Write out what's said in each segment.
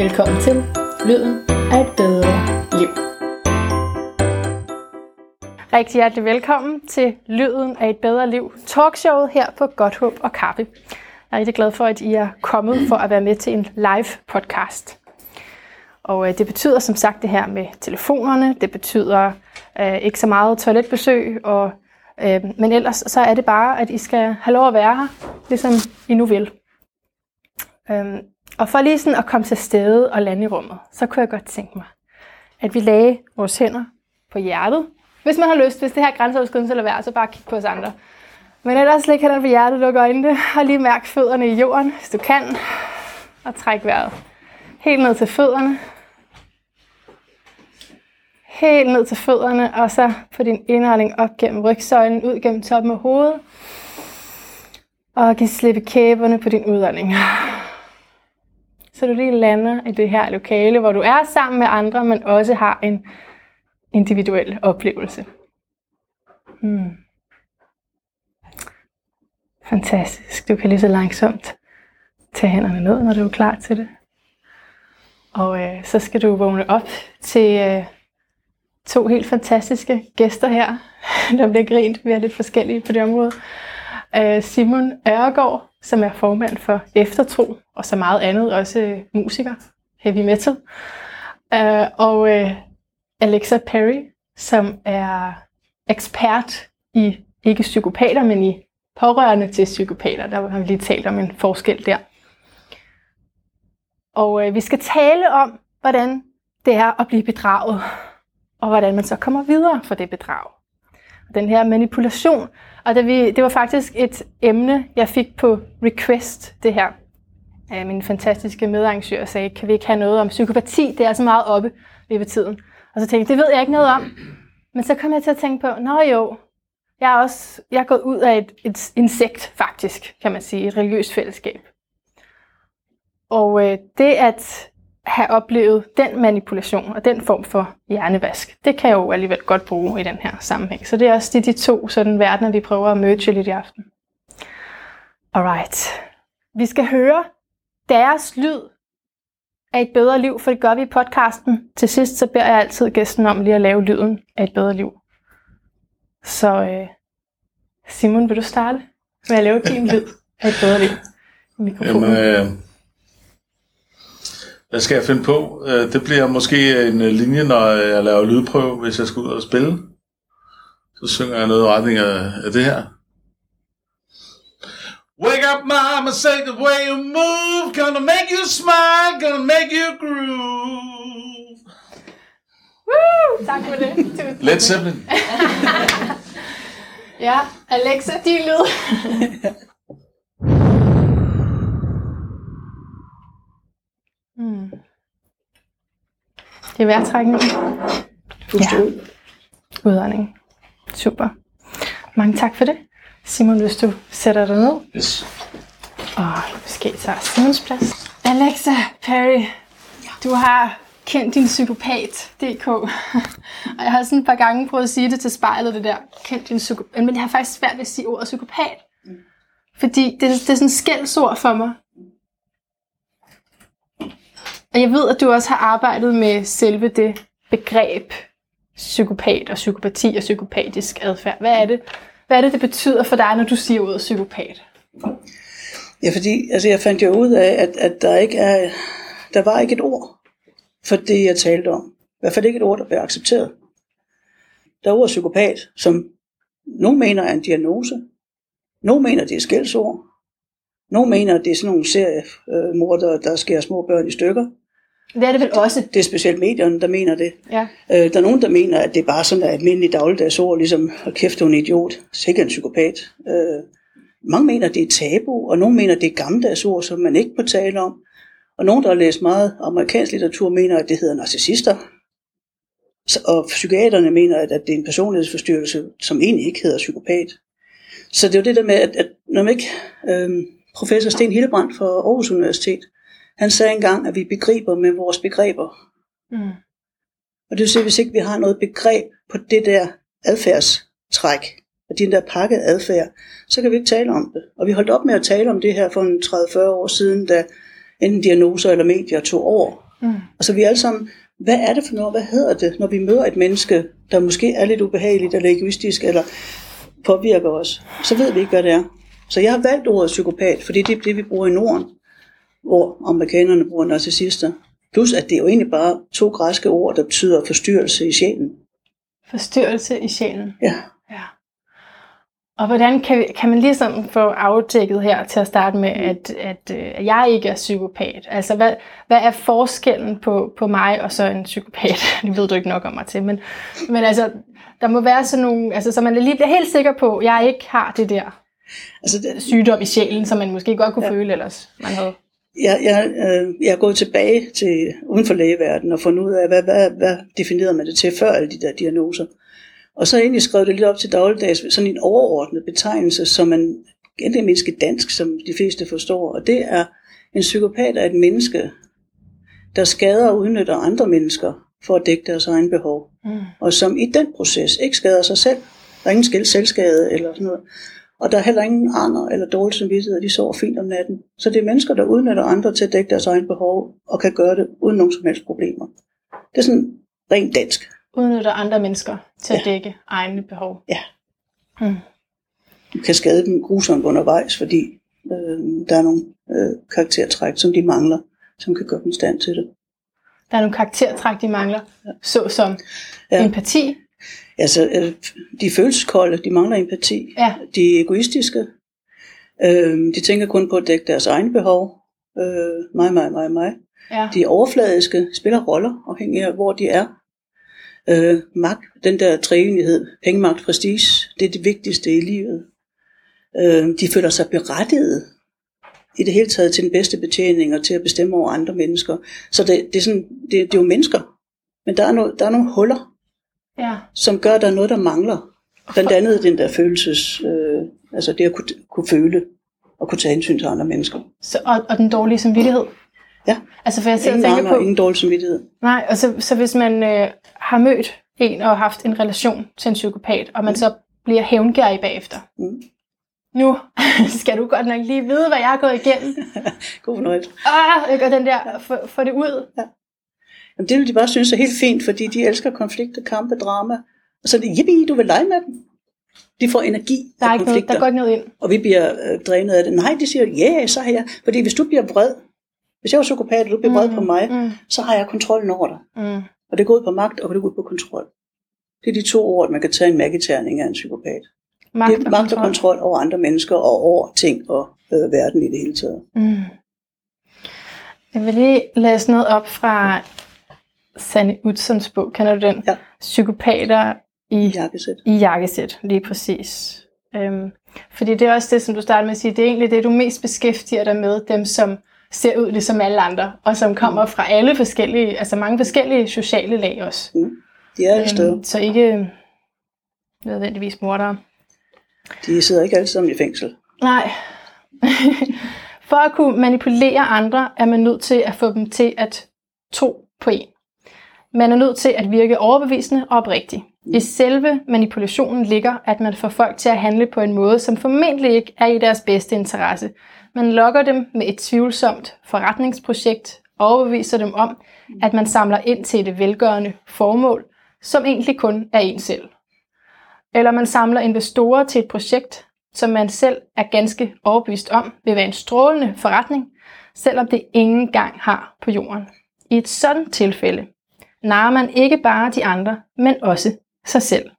Velkommen til Lyden af et bedre liv. Rigtig hjertelig velkommen til Lyden af et bedre liv, talkshowet her på Godt Håb og Kaffe. Jeg er rigtig glad for, at I er kommet for at være med til en live podcast. Og øh, det betyder som sagt det her med telefonerne, det betyder øh, ikke så meget toiletbesøg, og, øh, men ellers så er det bare, at I skal have lov at være her, ligesom I nu vil. Øhm, og for lige sådan at komme til stede og lande i rummet, så kunne jeg godt tænke mig, at vi lagde vores hænder på hjertet. Hvis man har lyst, hvis det her grænseoverskridende eller værd, så bare kig på os andre. Men ellers læg hænderne på hjertet, luk øjnene og lige mærk fødderne i jorden, hvis du kan. Og træk vejret helt ned til fødderne. Helt ned til fødderne, og så på din indånding op gennem rygsøjlen, ud gennem toppen af hovedet. Og giv slippe kæberne på din udånding. Så du lige lander i det her lokale, hvor du er sammen med andre, men også har en individuel oplevelse. Hmm. Fantastisk. Du kan lige så langsomt tage hænderne ned, når du er klar til det. Og øh, så skal du vågne op til øh, to helt fantastiske gæster her. Der bliver grint, vi er lidt forskellige på det område. Øh, Simon Ørgaard, som er formand for Eftertro, og så meget andet, også øh, musiker, heavy metal. Øh, og øh, Alexa Perry, som er ekspert i ikke psykopater, men i pårørende til psykopater. Der har vi lige talt om en forskel der. Og øh, vi skal tale om, hvordan det er at blive bedraget, og hvordan man så kommer videre fra det bedrag. Den her manipulation. Og det, vi, det var faktisk et emne, jeg fik på request, det her. Øh, min fantastiske medarrangør sagde, kan vi ikke have noget om psykopati? Det er altså meget oppe lige ved tiden. Og så tænkte jeg, det ved jeg ikke noget om. Men så kom jeg til at tænke på, nå jo, jeg er også jeg er gået ud af et, et insekt, faktisk, kan man sige, et religiøst fællesskab. Og øh, det at have oplevet den manipulation og den form for hjernevask, det kan jeg jo alligevel godt bruge i den her sammenhæng. Så det er også de, de to sådan verdener, vi prøver at møde lidt i aften. Alright. Vi skal høre deres lyd af et bedre liv, for det gør vi i podcasten. Til sidst så beder jeg altid gæsten om lige at lave lyden af et bedre liv. Så øh, Simon, vil du starte med at lave din lyd af et bedre liv? Mikrofonen. Jamen, øh, hvad skal jeg finde på? Øh, det bliver måske en øh, linje, når jeg laver lydprøve, hvis jeg skal ud og spille. Så synger jeg noget i retning af, af det her. Wake up, mama, say the way you move, gonna make you smile, gonna make you groove. Woo! Tak for det. Led Zeppelin. ja, Alexa, din lyd. hmm. Det er vejrtrækning. Ja. Udånding. Super. Mange tak for det. Simon, hvis du sætter dig ned. Yes. Og måske tager Simons plads. Alexa Perry, du har kendt din psykopat.dk. og jeg har sådan et par gange prøvet at sige det til spejlet, det der, kendt din psykopat. Men jeg har faktisk svært ved at sige ordet psykopat. Fordi det, det er sådan et skældsord for mig. Og jeg ved, at du også har arbejdet med selve det begreb psykopat og psykopati og psykopatisk adfærd. Hvad er det, hvad er det, det betyder for dig, når du siger ordet psykopat? Ja, fordi altså, jeg fandt jo ud af, at, at der ikke er, der var ikke et ord for det, jeg talte om. I hvert fald ikke et ord, der blev accepteret. Der er ordet psykopat, som nogen mener er en diagnose. Nogen mener, det er skældsord. Nogle mener, det er sådan nogle seriemordere, der skærer små børn i stykker. Det er det vel også. Det er specielt medierne, der mener det. Ja. Øh, der er nogen, der mener, at det bare sådan er almindeligt dagligdags ord, ligesom at kæfte en idiot, sikkert en psykopat. Øh, mange mener, det er tabu, og nogen mener, det er gammeldags ord, som man ikke må tale om. Og nogen, der har læst meget amerikansk litteratur, mener, at det hedder narcissister. Og psykiaterne mener, at, det er en personlighedsforstyrrelse, som egentlig ikke hedder psykopat. Så det er jo det der med, at, at når man ikke... Øh, professor Sten Hildebrand fra Aarhus Universitet, han sagde engang, at vi begriber med vores begreber. Mm. Og det vil sige, hvis ikke vi har noget begreb på det der adfærdstræk, og den der pakket adfærd, så kan vi ikke tale om det. Og vi holdt op med at tale om det her for en 30-40 år siden, da enten diagnoser eller medier tog over. Mm. Altså vi er alle sammen, hvad er det for noget, hvad hedder det, når vi møder et menneske, der måske er lidt ubehageligt eller egoistisk, eller påvirker os, så ved vi ikke, hvad det er. Så jeg har valgt ordet psykopat, fordi det er det, vi bruger i Norden, hvor amerikanerne bruger narcissister. Plus at det er jo egentlig bare to græske ord, der betyder forstyrrelse i sjælen. Forstyrrelse i sjælen. Ja. Ja. Og hvordan kan, kan man ligesom få afdækket her til at starte med, at, at, øh, at jeg ikke er psykopat? Altså, hvad, hvad er forskellen på, på mig og så en psykopat? Det ved du ikke nok om mig til, men, men altså, der må være sådan nogle, altså, så man lige bliver helt sikker på, at jeg ikke har det der Altså, det, sygdom i sjælen, som man måske godt kunne. Ja. føle ellers, man havde. Jeg, jeg, øh, jeg er gået tilbage til uden for lægeverdenen og fundet ud af, hvad, hvad, hvad definerede man det til før alle de der diagnoser. Og så egentlig skrevet det lidt op til dagligdags, sådan en overordnet betegnelse, som man egentlig mindske dansk, som de fleste forstår. Og det er, en psykopat er et menneske, der skader og udnytter andre mennesker for at dække deres egen behov. Mm. Og som i den proces ikke skader sig selv. Der er ingen skæld selvskade eller sådan noget. Og der er heller ingen anger eller dårlig samvittighed, de sover fint om natten. Så det er mennesker, der udnytter andre til at dække deres egen behov, og kan gøre det uden nogen som helst problemer. Det er sådan rent dansk. Udnytter andre mennesker til at Ja. dække egne behov. Ja. Mm. Du kan skade dem grusomt undervejs, fordi øh, der er nogle øh, karaktertræk, som de mangler, som kan gøre dem i stand til det. Der er nogle karaktertræk, de mangler, såsom Ja. ja. empati. Altså, øh, de er følelseskolde, de mangler empati. Ja. De er egoistiske. Øh, de tænker kun på at dække deres egne behov. Øh, mig, mig, mig, mig. Ja. De er overfladiske, spiller roller, afhængig af, hvor de er. Øh, magt, den der træenighed, pengemagt, prestige, det er det vigtigste i livet. Øh, de føler sig berettiget i det hele taget til den bedste betjening og til at bestemme over andre mennesker. Så det, det, er, sådan, det, det er jo mennesker, men der er, no, der er nogle huller, ja. som gør, at der er noget, der mangler. Blandt andet den der følelses, øh, altså det at kunne, kunne føle og kunne tage hensyn til andre mennesker. Så, og, og den dårlige samvittighed. Ja. Altså for jeg og Ingen tænker anger, på, ingen dårlig samvittighed. nej, og så, så hvis man øh, har mødt en og haft en relation til en psykopat, og man så bliver hævngærig bagefter. Mm. Nu skal du godt nok lige vide, hvad jeg har gået igennem. God fornøjelse. Ah, ikke? og den der, få, få det ud. Jamen, det vil de bare synes er helt fint, fordi de elsker konflikter, kampe, drama. Og så er det, yippie, du vil lege med dem. De får energi Der er af ikke noget, konflikter, der går ikke noget ind. og vi bliver øh, drænet af det. Nej, de siger, ja, yeah, så har jeg... Fordi hvis du bliver vred, hvis jeg var psykopat, og du bliver vred på mig, Mm, så har jeg kontrollen over dig. mm. Og det går ud på magt, og det går ud på kontrol. Det er de to ord, man kan tage en magiterning af en psykopat. Magt, det er magt og kontrol over andre mennesker, og over ting og øh, verden i det hele taget. Mm. Jeg vil lige læse noget op fra Sanne Utzons bog. Kender du den? Ja. Psykopater i, Jakkesæt. i jakkesæt, lige præcis. Øhm, fordi det er også det, som du startede med at sige, det er egentlig det, du mest beskæftiger dig med, dem som ser ud ligesom alle andre, og som kommer fra alle forskellige, altså mange forskellige sociale lag også. Mm. De er alle steder. Øhm, så ikke nødvendigvis mordere. De sidder ikke alle sammen i fængsel. Nej. For at kunne manipulere andre, er man nødt til at få dem til at tro på en. Man er nødt til at virke overbevisende og oprigtig. I selve manipulationen ligger, at man får folk til at handle på en måde, som formentlig ikke er i deres bedste interesse. Man lokker dem med et tvivlsomt forretningsprojekt og overbeviser dem om, at man samler ind til et velgørende formål, som egentlig kun er en selv. Eller man samler investorer til et projekt, som man selv er ganske overbevist om vil være en strålende forretning, selvom det ingen gang har på jorden. I et sådan tilfælde narer man ikke bare de andre, men også sig selv.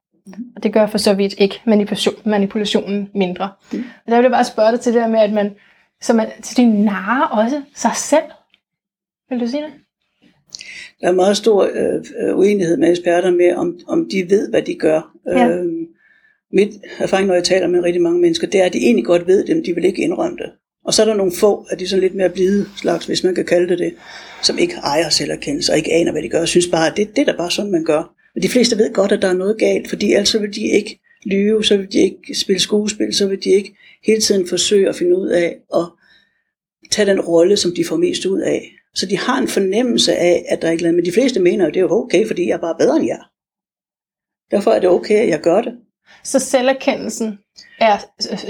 Og det gør for så vidt ikke manipulation, manipulationen mindre. Mm. Og der vil jeg bare spørge dig til det der med, at man, så man, så de narer også sig selv. Vil du sige det? Der er meget stor øh, øh, uenighed med eksperter med, om, om de ved, hvad de gør. Ja. Øh, mit erfaring, når jeg taler med rigtig mange mennesker, det er, at de egentlig godt ved det, men de vil ikke indrømme det. Og så er der nogle få af de sådan lidt mere blide slags, hvis man kan kalde det det, som ikke ejer selverkendelse og ikke aner, hvad de gør, og synes bare, at det, det er da bare sådan, man gør. Men de fleste ved godt, at der er noget galt, fordi ellers så vil de ikke lyve, så vil de ikke spille skuespil, så vil de ikke hele tiden forsøge at finde ud af at tage den rolle, som de får mest ud af. Så de har en fornemmelse af, at der er ikke noget, men de fleste mener, at det er okay, fordi jeg er bare bedre end jer. Derfor er det okay, at jeg gør det. Så selverkendelsen er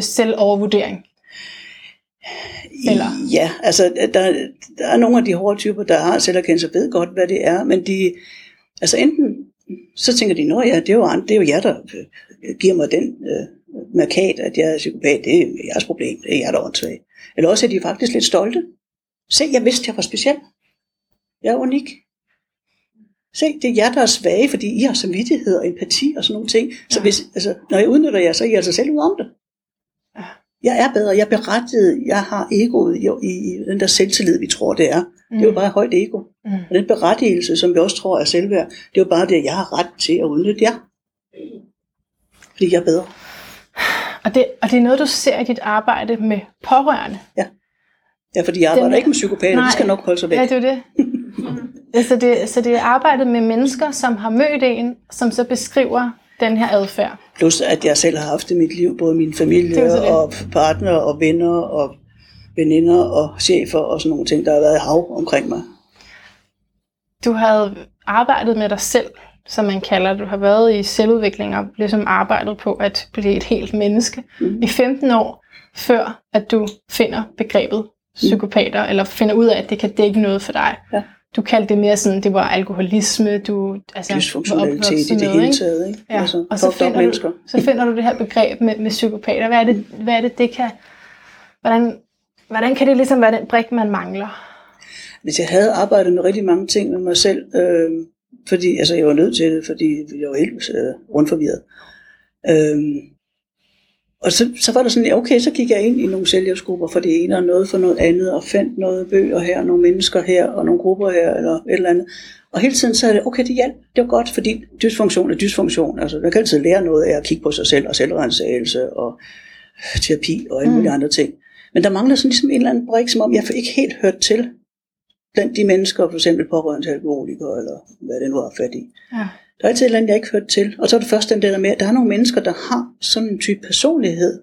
selvovervurdering. Eller? Ja, altså der, der er nogle af de hårde typer, der har selverkendelse og ved godt, hvad det er, men de, altså enten, så tænker de, nå ja, det er jo, det er jo jer, der øh, giver mig den øh, markat, at jeg er psykopat, det er jeres problem, det er jer, der er åndssvagt. Eller også er de faktisk lidt stolte. Se, jeg vidste, jeg var speciel. Jeg er unik. Se, det er jer, der er svage, fordi I har samvittighed og empati og sådan nogle ting. Så hvis, altså, når jeg udnytter jer, så er I altså selv ud om det. Ja. Jeg er bedre, jeg er berettiget, jeg har egoet i, i, i den der selvtillid, vi tror, det er. Mm. Det er jo bare et højt ego. Mm. Og den berettigelse, som vi også tror er selvværd, det er jo bare det, at jeg har ret til at udnytte jer. Fordi jeg er bedre. Og det, og det er noget, du ser i dit arbejde med pårørende. Ja, fordi jeg arbejder Den- ikke med psykopater, Nej. de skal nok holde sig væk. Ja, det er det. så, det. så det er arbejdet med mennesker, som har mødt en, som så beskriver den her adfærd. Plus at jeg selv har haft i mit liv, både min familie og partner og venner og veninder og chefer og sådan nogle ting, der har været i hav omkring mig. Du havde arbejdet med dig selv, som man kalder det. Du har været i selvudvikling og ligesom arbejdet på at blive et helt menneske Mhm. i 15 år, før at du finder begrebet psykopater, eller finder ud af, at det kan dække noget for dig. Ja. Du kaldte det mere sådan, det var alkoholisme, du altså, var Dysfunktionalitet i det hele ikke? taget. Ikke? Ja. Altså, og så finder, mennesker. du, så finder du det her begreb med, med psykopater. Hvad er det, hvad er det, det kan... Hvordan, hvordan kan det ligesom være den brik, man mangler? Hvis jeg havde arbejdet med rigtig mange ting med mig selv, øh, fordi altså, jeg var nødt til det, fordi jeg var helt øh, rundforvirret. Øh, og så, så var der sådan, okay, så gik jeg ind i nogle selvhjælpsgrupper for det ene og noget for noget andet, og fandt noget bøger her, nogle mennesker her, og nogle grupper her, eller et eller andet. Og hele tiden så er det, okay, det hjalp, det var godt, fordi dysfunktion er dysfunktion. Altså, man kan altid lære noget af at kigge på sig selv, og selvrensagelse, og terapi, og alle mulige Mm. andre ting. Men der mangler sådan ligesom en eller anden brik, som om jeg ikke helt hørt til blandt de mennesker, for eksempel pårørende til alkoholikere, eller hvad det nu har fat i. Ja. Der er altid et eller andet, jeg ikke hørt til. Og så er det først den der med, at der er nogle mennesker, der har sådan en type personlighed.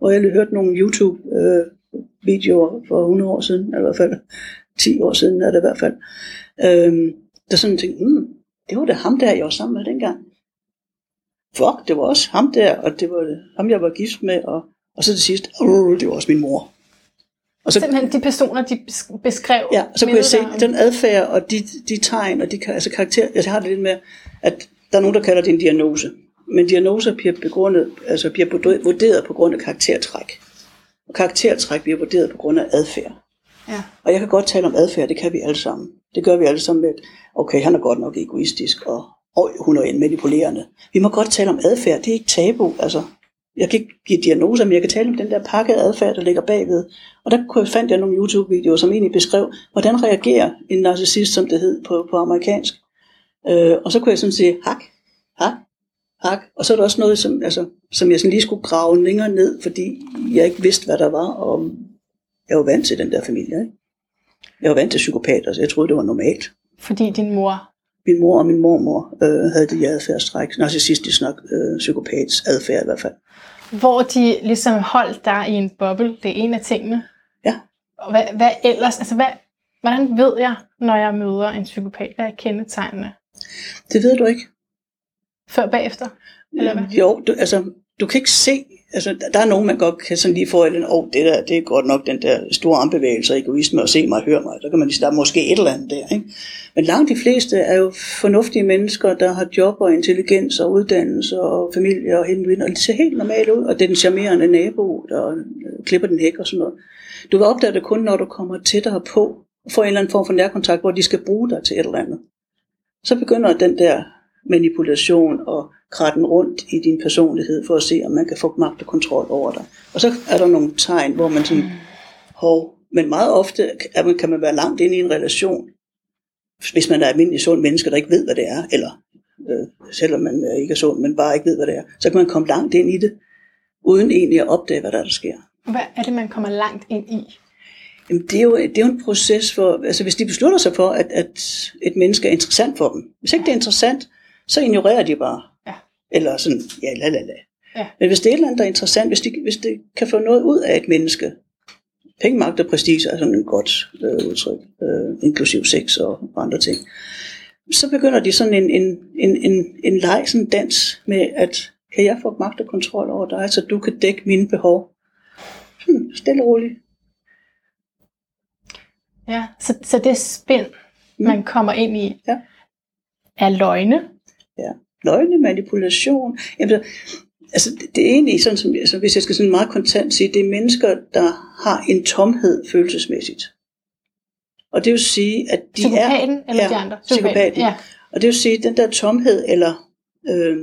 Og jeg har hørt nogle YouTube-videoer for 100 år siden, eller i hvert fald 10 år siden er det i hvert fald. Øhm, der sådan tænkte, mm, det var da ham der, jeg var sammen med dengang. Fuck, det var også ham der, og det var ham, jeg var gift med, og, og så til sidst, det var også min mor. Og så, Simpelthen de personer, de bes- beskrev. Ja, så kunne jeg se den adfærd og de, de tegn og de altså karakter. Jeg har det lidt med, at der er nogen, der kalder det en diagnose. Men diagnoser bliver, begrundet, altså bliver vurder- vurderet på grund af karaktertræk. Og karaktertræk bliver vurderet på grund af adfærd. Ja. Og jeg kan godt tale om adfærd, det kan vi alle sammen. Det gør vi alle sammen med, okay, han er godt nok egoistisk, og, og hun er en manipulerende. Vi må godt tale om adfærd, det er ikke tabu. Altså, jeg kan ikke give diagnoser, men jeg kan tale om den der pakke adfærd, der ligger bagved. Og der fandt jeg nogle YouTube-videoer, som egentlig beskrev, hvordan reagerer en narcissist, som det hed på, på amerikansk. Øh, og så kunne jeg sådan sige, hak, hak, hak. Og så er der også noget, som, altså, som jeg sådan lige skulle grave længere ned, fordi jeg ikke vidste, hvad der var, og jeg var vant til den der familie. Ikke? Jeg var vant til psykopater, så jeg troede, det var normalt. Fordi din mor... Min mor og min mormor øh, havde det adfærdstræk. Narcissistisk nok øh, psykopats adfærd i hvert fald. Hvor de ligesom holdt dig i en boble. Det er en af tingene. Ja. Og hvad, hvad ellers? Altså, hvad, hvordan ved jeg, når jeg møder en psykopat? Hvad er kendetegnene? Det ved du ikke. Før bagefter? Eller hvad? Jo, du, altså, du kan ikke se, altså, der- er nogen, man godt kan sådan lige få åh, oh, det der, det er godt nok den der store armbevægelse egoisme, og se mig og høre mig, der kan man lige, der er måske et eller andet der, ikke? Men langt de fleste er jo fornuftige mennesker, der har job og intelligens og uddannelse og familie og hele og det ser helt normalt ud, og det er den charmerende nabo, der øh, klipper den hæk og sådan noget. Du vil opdage det kun, når du kommer tættere på, og får en eller anden form for nærkontakt, hvor de skal bruge dig til et eller andet. Så begynder den der manipulation og kratten rundt i din personlighed, for at se, om man kan få magt og kontrol over dig. Og så er der nogle tegn, hvor man sådan, hov, men meget ofte er man, kan man være langt inde i en relation, hvis man er almindelig sund menneske, der ikke ved, hvad det er, eller øh, selvom man øh, ikke er sund, men bare ikke ved, hvad det er, så kan man komme langt ind i det, uden egentlig at opdage, hvad der, er, der sker. Hvad er det, man kommer langt ind i? Jamen, det, er jo, det er jo en proces for, altså hvis de beslutter sig for, at, at et menneske er interessant for dem. Hvis ikke det er interessant, så ignorerer de bare. Ja. Eller sådan, ja, la la la. Ja. Men hvis det er et eller andet, der er interessant, hvis, de, hvis det kan få noget ud af et menneske, penge, magt og prestige er sådan et godt øh, udtryk, øh, inklusiv sex og andre ting, så begynder de sådan en, en, en, en, en leg, sådan en dans med, at kan jeg få magt og kontrol over dig, så du kan dække mine behov? Hmm, stille og roligt. Ja, så, så det spænd, Mm. man kommer ind i, Ja. er løgne. Ja. Løgne, manipulation. Jamen, altså, det- er egentlig sådan, som, altså, hvis jeg skal sådan meget kontant sige, det er mennesker, der har en tomhed følelsesmæssigt. Og det vil sige, at de er... eller ja, de andre? Psykopaten. Ja. Og det vil sige, at den der tomhed, eller øh,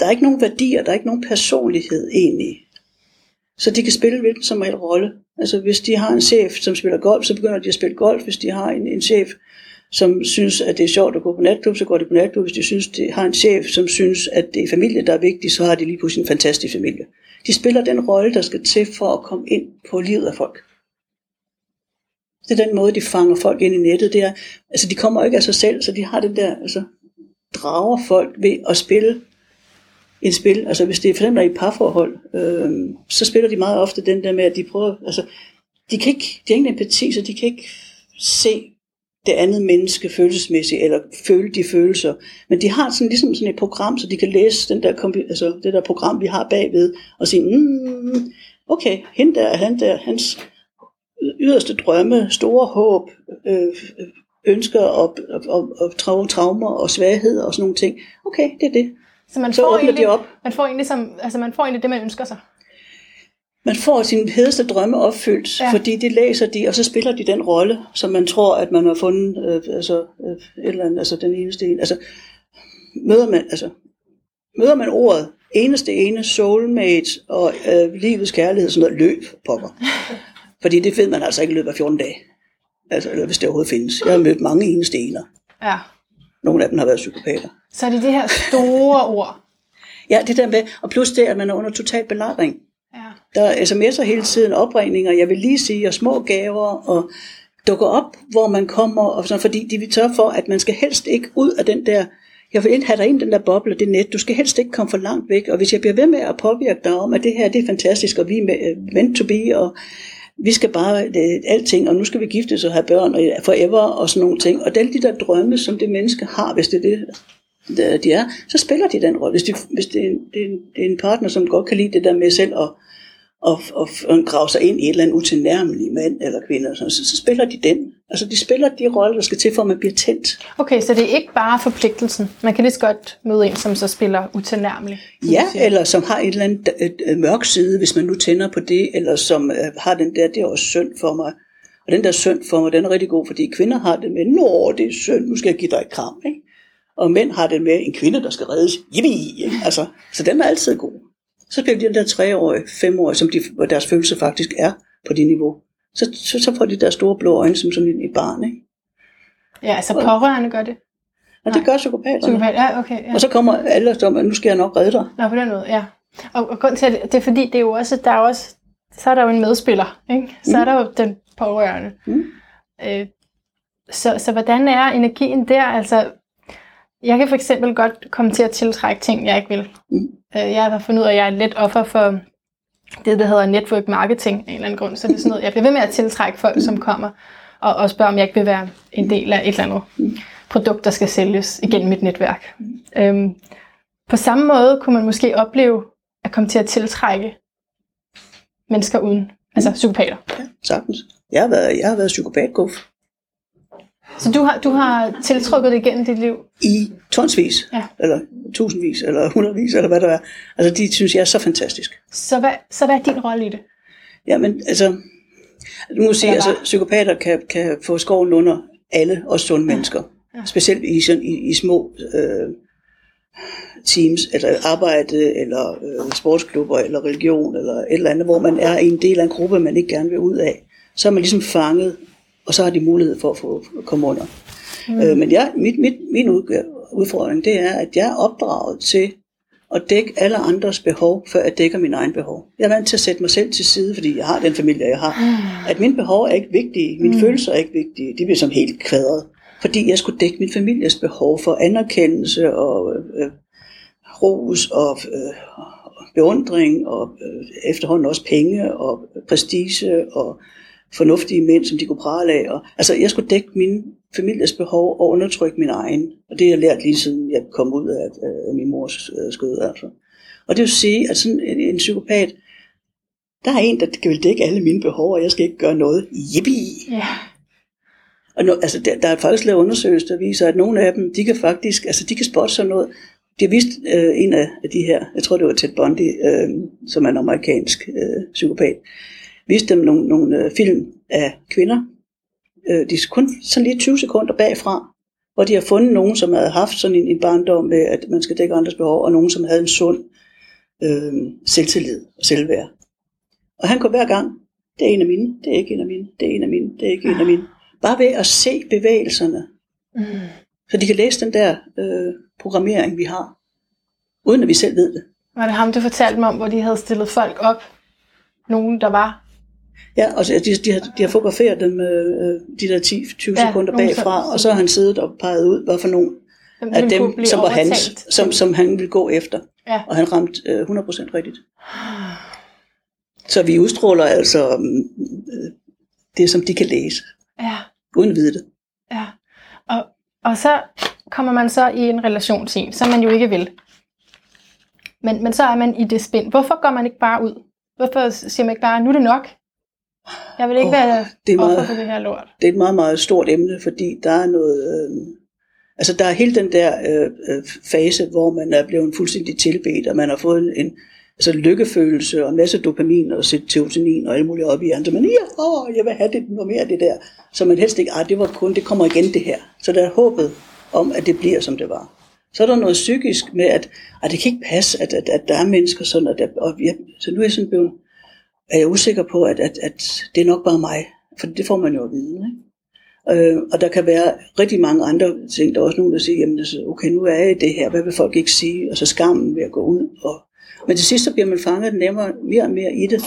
der er ikke nogen værdier, der er ikke nogen personlighed egentlig. Så de kan spille hvilken som helst rolle. Altså hvis de har en chef, som spiller golf, så begynder de at spille golf. Hvis de har en, en chef, som synes, at det er sjovt at gå på natklub, så går de på natklub. Hvis de synes, de har en chef, som synes, at det er familie, der er vigtig, så har de lige pludselig en fantastisk familie. De spiller den rolle, der skal til for at komme ind på livet af folk. Det er den måde, de fanger folk ind i nettet. Det er, altså de kommer ikke af sig selv, så de har den der, altså drager folk ved at spille et spil. Altså hvis det er for dem, der er i parforhold, øh, så spiller de meget ofte den der med, at de prøver, altså de kan ikke, de har ingen empati, så de kan ikke se det andet menneske følelsesmæssigt, eller føle de følelser. Men de har sådan, ligesom sådan et program, så de kan læse den der, altså det der program, vi har bagved, og sige, mm, okay, hende der, han der, hans yderste drømme, store håb, øh, ønsker og, og, og, og traumer og svagheder og sådan nogle ting. Okay, det er det. Så man Så får, åbner de egentlig, op. man får egentlig, som, altså man får egentlig det, man ønsker sig. Man får sin hedeste drømme opfyldt, ja. fordi det læser de, og så spiller de den rolle, som man tror, at man har fundet, øh, altså, øh, et eller andet, altså den eneste en. Altså, møder man, altså, møder man ordet eneste ene, soulmate og øh, livets kærlighed, sådan noget løb, pokker. Fordi det ved man altså ikke i løbet af 14 dage. Altså, eller hvis det overhovedet findes. Jeg har mødt mange eneste ener. Ja. Nogle af dem har været psykopater. Så er det det her store ord. Ja, det der med, og plus det, at man er under total belejring. Ja. Der er sms'er hele tiden, opringninger, jeg vil lige sige, og små gaver, og dukker op, hvor man kommer, og sådan, fordi de vil tørre for, at man skal helst ikke ud af den der, jeg vil ikke have dig ind den der boble, det net, du skal helst ikke komme for langt væk, og hvis jeg bliver ved med at påvirke dig om, at det her, det er fantastisk, og vi er me- meant to be, og vi skal bare det, alting, og nu skal vi giftes og have børn, og forever, og sådan nogle ting, og alle de der drømme, som det menneske har, hvis det er det, de er, så spiller de den rolle. Hvis, de, hvis det, er en, det, er en, det er en partner, som godt kan lide det der med selv at og, og, og grave sig ind i et eller andet utilnærmelig mand eller kvinde, så, så spiller de den. Altså de spiller de roller, der skal til, for at man bliver tændt. Okay, så det er ikke bare forpligtelsen. Man kan lige så godt møde en, som så spiller utilnærmelig. Ja, eller som har et eller andet et, et mørk side, hvis man nu tænder på det, eller som øh, har den der, det er også synd for mig. Og den der synd for mig, den er rigtig god, fordi kvinder har det med, nå, det er synd, nu skal jeg give dig et kram. Ikke? Og mænd har det med en kvinde, der skal reddes. Ikke? Altså, så den er altid god. Så bliver de den der treårige, femårige, som de, hvor deres følelse faktisk er på det niveau. Så, så, så får de der store blå øjne som sådan et barn. Ikke? Ja, altså pårørende gør det. Og det gør psykopaterne. Psykopat, ja, okay. Ja. Og så kommer alle som, at nu skal jeg nok redde dig. Nå, på den måde, ja. Og, og grund til, at det er fordi, det er jo også, der er også, så er der jo en medspiller, ikke? Så er der jo den pårørende. Mm. Øh, så, så hvordan er energien der? Altså, jeg kan for eksempel godt komme til at tiltrække ting, jeg ikke vil. Mm. Øh, jeg har fundet ud af, at jeg er lidt offer for det, der hedder network marketing af en eller anden grund. Så det er sådan noget, jeg bliver ved med at tiltrække folk, som kommer og, og spørger, om jeg ikke vil være en del af et eller andet produkt, der skal sælges igennem mit netværk. Øhm, på samme måde kunne man måske opleve at komme til at tiltrække mennesker uden, altså psykopater. Ja, sagtens. Jeg har været, jeg har været psykopatguf Så du har, du har tiltrukket det igennem dit liv? i tonsvis, Ja. eller tusindvis, eller hundredvis, eller hvad der er. Altså, de synes jeg er så fantastisk. Så hvad, så hvad er din rolle i det? Jamen, altså, du må sige, altså, hvad? psykopater kan, kan få skoven under alle, også sunde mennesker. Ja. Specielt i, sådan, i, i små øh, teams, eller arbejde, eller øh, sportsklubber, eller religion, eller et eller andet, hvor man er en del af en gruppe, man ikke gerne vil ud af. Så er man ligesom fanget, og så har de mulighed for at få at komme under. Mm. Øh, men jeg, mit, mit, min udfordring, det er, at jeg er opdraget til at dække alle andres behov, før jeg dækker min egen behov. Jeg er vant til at sætte mig selv til side, fordi jeg har den familie, jeg har. At mine behov er ikke vigtige, mine mm. følelser er ikke vigtige, de bliver som helt kvadret. Fordi jeg skulle dække min families behov for anerkendelse og øh, ros og øh, beundring og øh, efterhånden også penge og prestige og fornuftige mænd, som de kunne prale af. Og, altså, jeg skulle dække min families behov og undertrykke min egen. Og det har jeg lært lige siden jeg kom ud af, af min mors øh, skød. Altså. Og det vil sige, at sådan en, en psykopat, Der er en, der vil dække alle mine behov, og jeg skal ikke gøre noget. Yippie! Ja. Og nu, altså, der, der er faktisk lavet undersøgelser, der viser, at nogle af dem, de kan faktisk, altså de kan spotte sådan noget. De har vist øh, en af de her, jeg tror det var Ted Bundy, øh, som er en amerikansk øh, psykopat, viste dem nogle, nogle øh, film af kvinder. Øh, de er kun sådan lige 20 sekunder bagfra, hvor de har fundet nogen, som havde haft sådan en, en barndom med, at man skal dække andres behov, og nogen, som havde en sund øh, selvtillid og selvværd. Og han går hver gang, det er en af mine, det er ikke en af mine, det er en af mine, det er ikke en af mine. Bare ved at se bevægelserne, Mm. så de kan læse den der øh, programmering, vi har, uden at vi selv ved det. Var det ham, du fortalte mig om, hvor de havde stillet folk op? Nogen, der var... Ja, og så de, de, har, de har fotograferet dem øh, de der 10-20 Ja, sekunder nogen, bagfra, og så har han siddet og peget ud, hvad for nogle Dem, af dem, som var hans, som, som han ville gå efter. Ja. Og han ramte øh, 100% rigtigt. Så vi udstråler altså mm, øh, det, som de kan læse, Ja, uden at vide det. ja. Og, og så kommer man så i en relation til en, som man jo ikke vil. Men, men så er man i det spind. Hvorfor går man ikke bare ud? Hvorfor siger man ikke bare, nu er det nok? Jeg vil ikke oh, være det er meget- for det her lort. Det er et meget, meget stort emne, fordi der er noget... Øh, altså, der er hele den der øh, øh, fase, hvor man er blevet fuldstændig tilbedt, og man har fået en altså, lykkefølelse og en masse dopamin og serotonin og alt muligt op i andre. Men ja, åh, jeg vil have det noget mere af det der. Så man helst ikke, ah, det var kun, det kommer igen det her. Så der er håbet om, at det bliver, som det var. Så er der noget psykisk med, at ah, det kan ikke passe, at, at, at der er mennesker sådan, at og jeg, så nu er jeg sådan blevet, er jeg usikker på, at, at, at det er nok bare mig. For det får man jo at vide. Ikke? Øh, og der kan være rigtig mange andre ting. Der er også nogen, der siger, jamen, altså, okay, nu er jeg i det her, hvad vil folk ikke sige? Og så skammen ved at gå ud. Og... Men til sidst så bliver man fanget nemmere, mere og mere i det,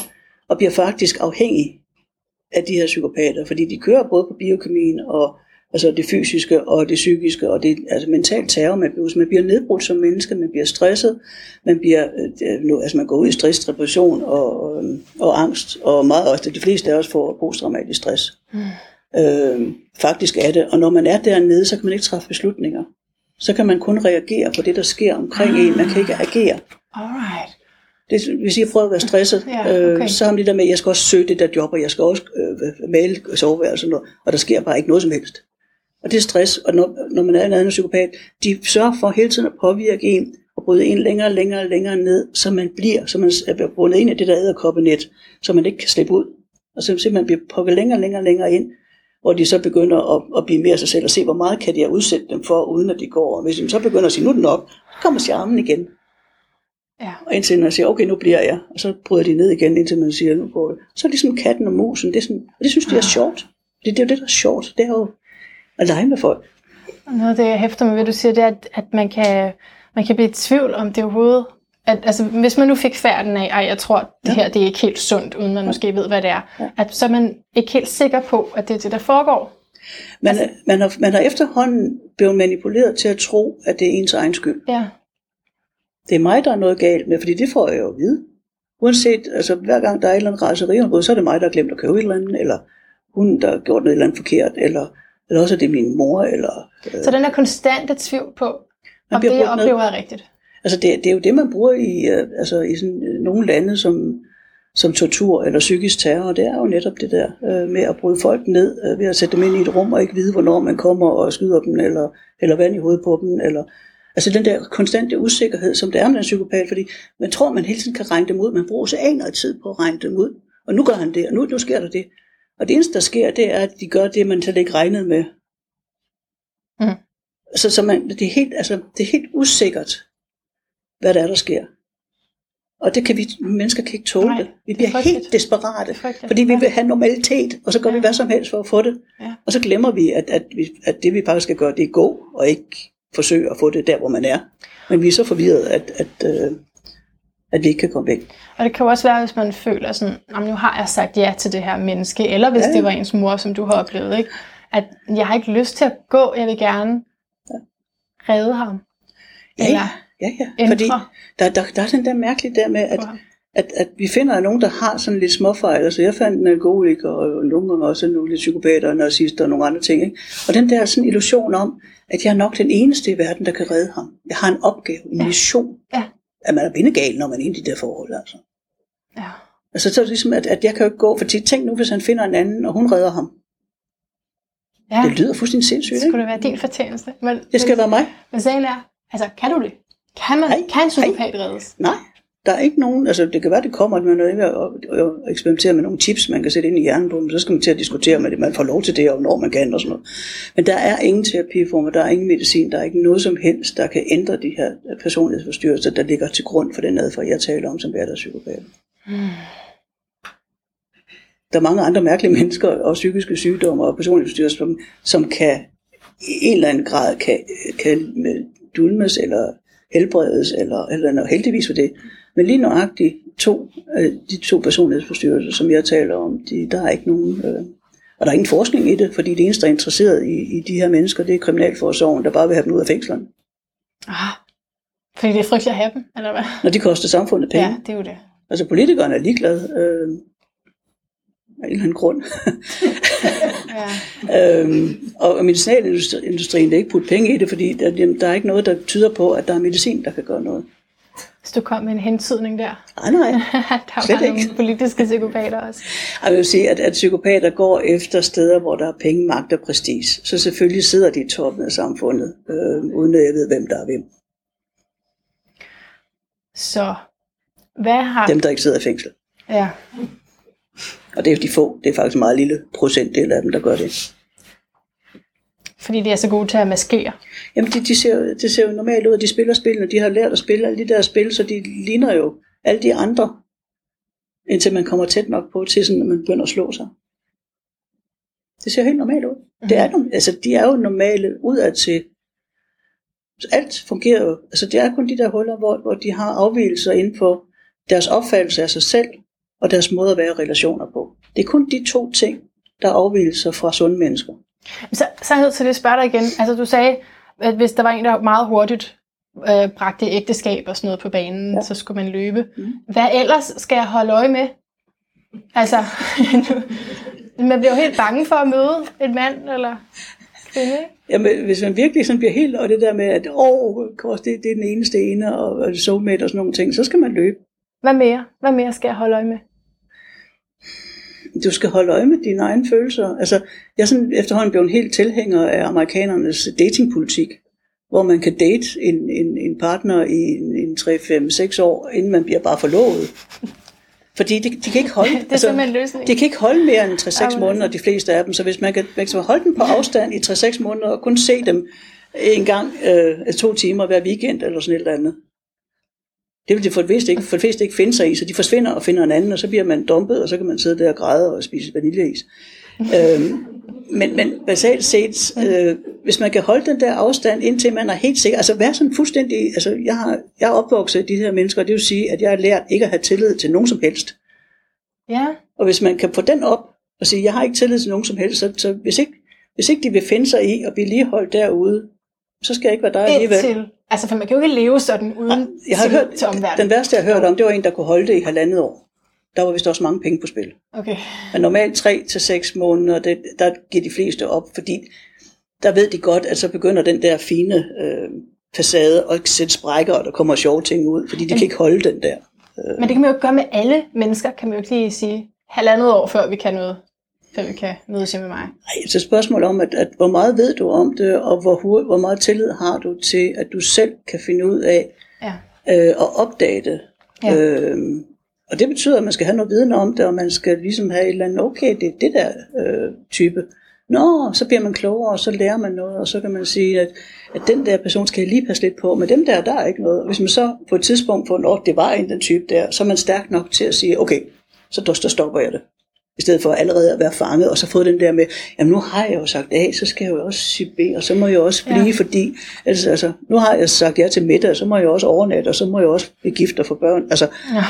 og bliver faktisk afhængig af de her psykopater, fordi de kører både på biokemien og altså det fysiske og det psykiske og det altså mental terror, man bliver, man bliver nedbrudt som menneske, man bliver stresset, man bliver øh, nu, altså man går ud i stress, depression og, og, og angst, og meget ofte, de fleste af os får posttraumatisk stress. Mm. Øh, faktisk er det, og når man er dernede, så kan man ikke træffe beslutninger. Så kan man kun reagere på det, der sker omkring en. Man kan ikke agere. Alright. Det, hvis jeg prøver at være stresset, Ja, okay. øh, så har man det der med, at jeg skal også søge det der job, og jeg skal også øh, male soveværelse og noget, og der sker bare ikke noget som helst. Og det er stress, og når, når man er en anden psykopat, de sørger for hele tiden at påvirke en, og bryde en længere, længere, længere ned, så man bliver, så man er bundet ind i det der æderkoppenet, så man ikke kan slippe ud. Og så simpelthen bliver pukket længere, længere, længere ind, hvor de så begynder at, at blive mere sig selv og se, hvor meget kan de udsætte dem for, uden at de går. Og hvis de så begynder at sige, nu er det nok, så kommer charmen igen. Ja. Og indtil man siger, okay, nu bliver jeg. Og så bryder de ned igen, indtil man siger, nu går det. Så er det ligesom katten og musen. Det, er sådan, og det synes de er sjovt. Det, det er jo det, der er sjovt. Det er jo at lege med folk. Og Noget af det, jeg hæfter mig ved, du siger, det er, at, at man, kan, man kan blive i tvivl om det overhovedet. At, altså, hvis man nu fik færden af, at jeg tror, at det Ja. her det er ikke helt sundt, uden man måske ved, hvad det er, Ja. at så er man ikke helt sikker på, at det er det, der foregår. Man, Altså- man, har, man har efterhånden blevet manipuleret til at tro, at det er ens egen skyld. Ja. Det er mig, der er noget galt med, fordi det får jeg jo at vide. Uanset, altså hver gang der er et eller andet raseri, så er det mig, der har glemt at købe et eller andet, eller hun, der har gjort noget eller andet forkert, eller, eller også er det min mor, eller... Øh, Så den er konstante tvivl på, om det, jeg oplever, er rigtigt. Altså det, det er jo det, man bruger i, øh, altså i sådan, øh, nogle lande som, som tortur eller psykisk terror. Det er jo netop det der øh, med at bryde folk ned øh, ved at sætte dem ind i et rum og ikke vide, hvornår man kommer og skyder dem eller, eller vand i hovedet på dem. Eller, altså den der konstante usikkerhed, som det er med en psykopat, fordi man tror, man hele tiden kan regne dem ud. Man bruger så aner tid på at regne dem ud. Og nu gør han det, og nu, nu sker der det. Og det eneste, der sker, det er, at de gør det, man slet ikke regnede med. Mm. Så, så man, det, er helt, altså, det er helt usikkert, hvad der er, der sker. Og det kan vi, mennesker kan ikke tåle Nej, det. Vi det er bliver frygteligt. helt desperate, Det fordi vi vil have normalitet, og så gør Ja. vi hvad som helst for at få det. Ja. Og så glemmer vi, at, at, vi, at det vi faktisk skal gøre, det er gå, og ikke forsøge at få det der, hvor man er. Men vi er så forvirret, at, at, øh, at vi ikke kan komme væk. Og det kan jo også være, hvis man føler sådan, "Nå, nu har jeg sagt ja til det her menneske, eller hvis Ja, ja. ja. det var ens mor, som du har oplevet, ikke? at jeg har ikke lyst til at gå, jeg vil gerne redde ham. Ja, Eller ja, ja. ændre Fordi der, der, der er den der mærkelige der med, at, at, at vi finder nogen, der har sådan lidt småfejl. Altså jeg fandt en alkoholiker, og nogle gange også nogle psykopater, og narcissister og nogle andre ting. Ikke? Og den der sådan illusion om, at jeg er nok den eneste i verden, der kan redde ham. Jeg har en opgave, en Ja. mission. Ja. At man er bindegal, når man er inde i de der forhold. Altså. Ja. Altså, så er det ligesom, at, at jeg kan jo ikke gå, for tænk nu, hvis han finder en anden, og hun redder ham. Ja, Det lyder fuldstændig sindssygt, ikke? skulle det være din fortjeneste. Men, Det skal men, være mig. Men sagen er, altså, kan du det? Kan, man, Nej, kan en psykopat reddes? Nej, der er ikke nogen, altså det kan være, det kommer, at man er ved at eksperimentere med nogle chips, man kan sætte ind i hjernen på dem, så skal man til at diskutere med det, man får lov til det, og når man kan og sådan noget. Men der er ingen terapiformer, der er ingen medicin, der er ikke noget som helst, der kan ændre de her personlighedsforstyrrelser, der ligger til grund for den adfærd, jeg taler om, som hverdagspsykopat. Der er mange andre mærkelige mennesker og psykiske sygdomme og personlighedsforstyrrelser, som, som kan i en eller anden grad kan, kan dulmes eller helbredes, eller, eller noget heldigvis for det. Men lige nøjagtigt to, øh, de to personlighedsforstyrrelser, som jeg taler om, de, der er ikke nogen... Øh, og der er ingen forskning i det, fordi det eneste, der er interesseret i, i de her mennesker, det er kriminalforsorgen, der bare vil have dem ud af fængslerne. Ah, fordi det er frygteligt at have dem, eller hvad? Når de koster samfundet penge. Ja, det er jo det. Altså politikerne er ligeglade øh, af en eller anden grund. Ja. øhm, og medicinalindustrien vil ikke putte penge i det, fordi der, der er ikke noget, der tyder på, at der er medicin, der kan gøre noget. Hvis du kom med en hentydning der. Nej, nej. der Slet var ikke. nogle politiske psykopater også. Jeg vil sige, at, at psykopater går efter steder, hvor der er penge, magt og prestige. Så selvfølgelig sidder de i toppen af samfundet, øh, uden at jeg ved, hvem der er hvem. Så hvad har... Dem, der ikke sidder i fængsel. Ja. Og det er jo de få. Det er faktisk en meget lille procentdel af dem, der gør det. Fordi de er så gode til at maskere. Jamen, de, de ser, det ser jo normalt ud, at de spiller spillene. De har lært at spille alle de der spil, så de ligner jo alle de andre, indtil man kommer tæt nok på til, sådan, at man begynder at slå sig. Det ser helt normalt ud. Mm-hmm. Det er, altså, de er jo normale udad til. Så alt fungerer jo. Altså, det er kun de der huller, hvor, hvor de har afvielser inden på deres opfattelse af sig selv, og deres måde at være i relationer på. Det er kun de to ting, der er afvielser fra sunde mennesker. Så, så er jeg nødt til at spørge dig igen. Altså du sagde, at hvis der var en, der meget hurtigt øh, bragte ægteskab og sådan noget på banen, ja. Så skulle man løbe. Mhm. Hvad ellers skal jeg holde øje med? Altså, man bliver jo helt bange for at møde en mand eller kvinde, ikke? Jamen, hvis man virkelig sådan bliver helt, og det der med, at åh, kors, det, det er den eneste ene, og, og soulmate og sådan nogle ting, så skal man løbe. Hvad mere? Hvad mere skal jeg holde øje med? Du skal holde øje med dine egne følelser. Altså, jeg er sådan efterhånden blevet helt tilhænger af amerikanernes datingpolitik, hvor man kan date en, en, en partner i en, en 3, 5, 6 år, inden man bliver bare forlovet. Fordi de, de kan ikke holde, Det er løsningen. de kan ikke holde mere end 3-6 Jamen, måneder, de fleste af dem. Så hvis man kan, man kan holde dem på afstand i 3-6 måneder, og kun se dem en gang øh, to timer hver weekend, eller sådan et eller andet, det vil de for det, fleste ikke, for det fleste ikke finde sig i, så de forsvinder og finder en anden, og så bliver man dumpet, og så kan man sidde der og græde og spise vaniljeis. øhm, men, men basalt set, øh, hvis man kan holde den der afstand, indtil man er helt sikker, altså være sådan fuldstændig, altså jeg, har, jeg er opvokset de her mennesker, og det vil sige, at jeg har lært ikke at have tillid til nogen som helst. Ja, Og hvis man kan få den op og sige, jeg har ikke tillid til nogen som helst, så, så hvis, ikke, hvis ikke de vil finde sig i at blive lige holdt derude, så skal jeg ikke være der alligevel. indtil... Altså, for man kan jo ikke leve sådan uden Jeg har hørt, til omverdenen. den værste, jeg har hørt om, det var en, der kunne holde det i halvandet år. Der var vist også mange penge på spil. Okay. Men normalt 3 til seks måneder, det, der giver de fleste op, fordi der ved de godt, at så begynder den der fine øh, facade at sætte sprækker, og der kommer sjove ting ud, fordi de kan ikke holde den der. Men det kan man jo ikke gøre med alle mennesker, kan man jo ikke lige sige halvandet år, før vi kan noget. Vi kan mødes hjemme med mig. Ej, så et spørgsmål om, at, at hvor meget ved du om det, og hvor, hvor meget tillid har du til, at du selv kan finde ud af Ja. øh, at opdage det. Ja. Øhm, og det betyder, at man skal have noget viden om det, og man skal ligesom have et eller andet, okay, det er det der øh, type. Nå, så bliver man klogere, og så lærer man noget, og så kan man sige, at, at den der person skal jeg lige passe lidt på, men dem der, der er ikke noget. Og hvis man så på et tidspunkt får, at det var en den type der, så er man stærk nok til at sige, okay, så der stopper jeg det. I stedet for allerede at være fanget, og så få den der med, jamen nu har jeg jo sagt A, så skal jeg jo også sige B, og så må jeg også blive, Ja. fordi, altså, altså, nu har jeg sagt ja til middag, så må jeg også overnatte, og så må jeg også blive gift og få børn. Altså, ja.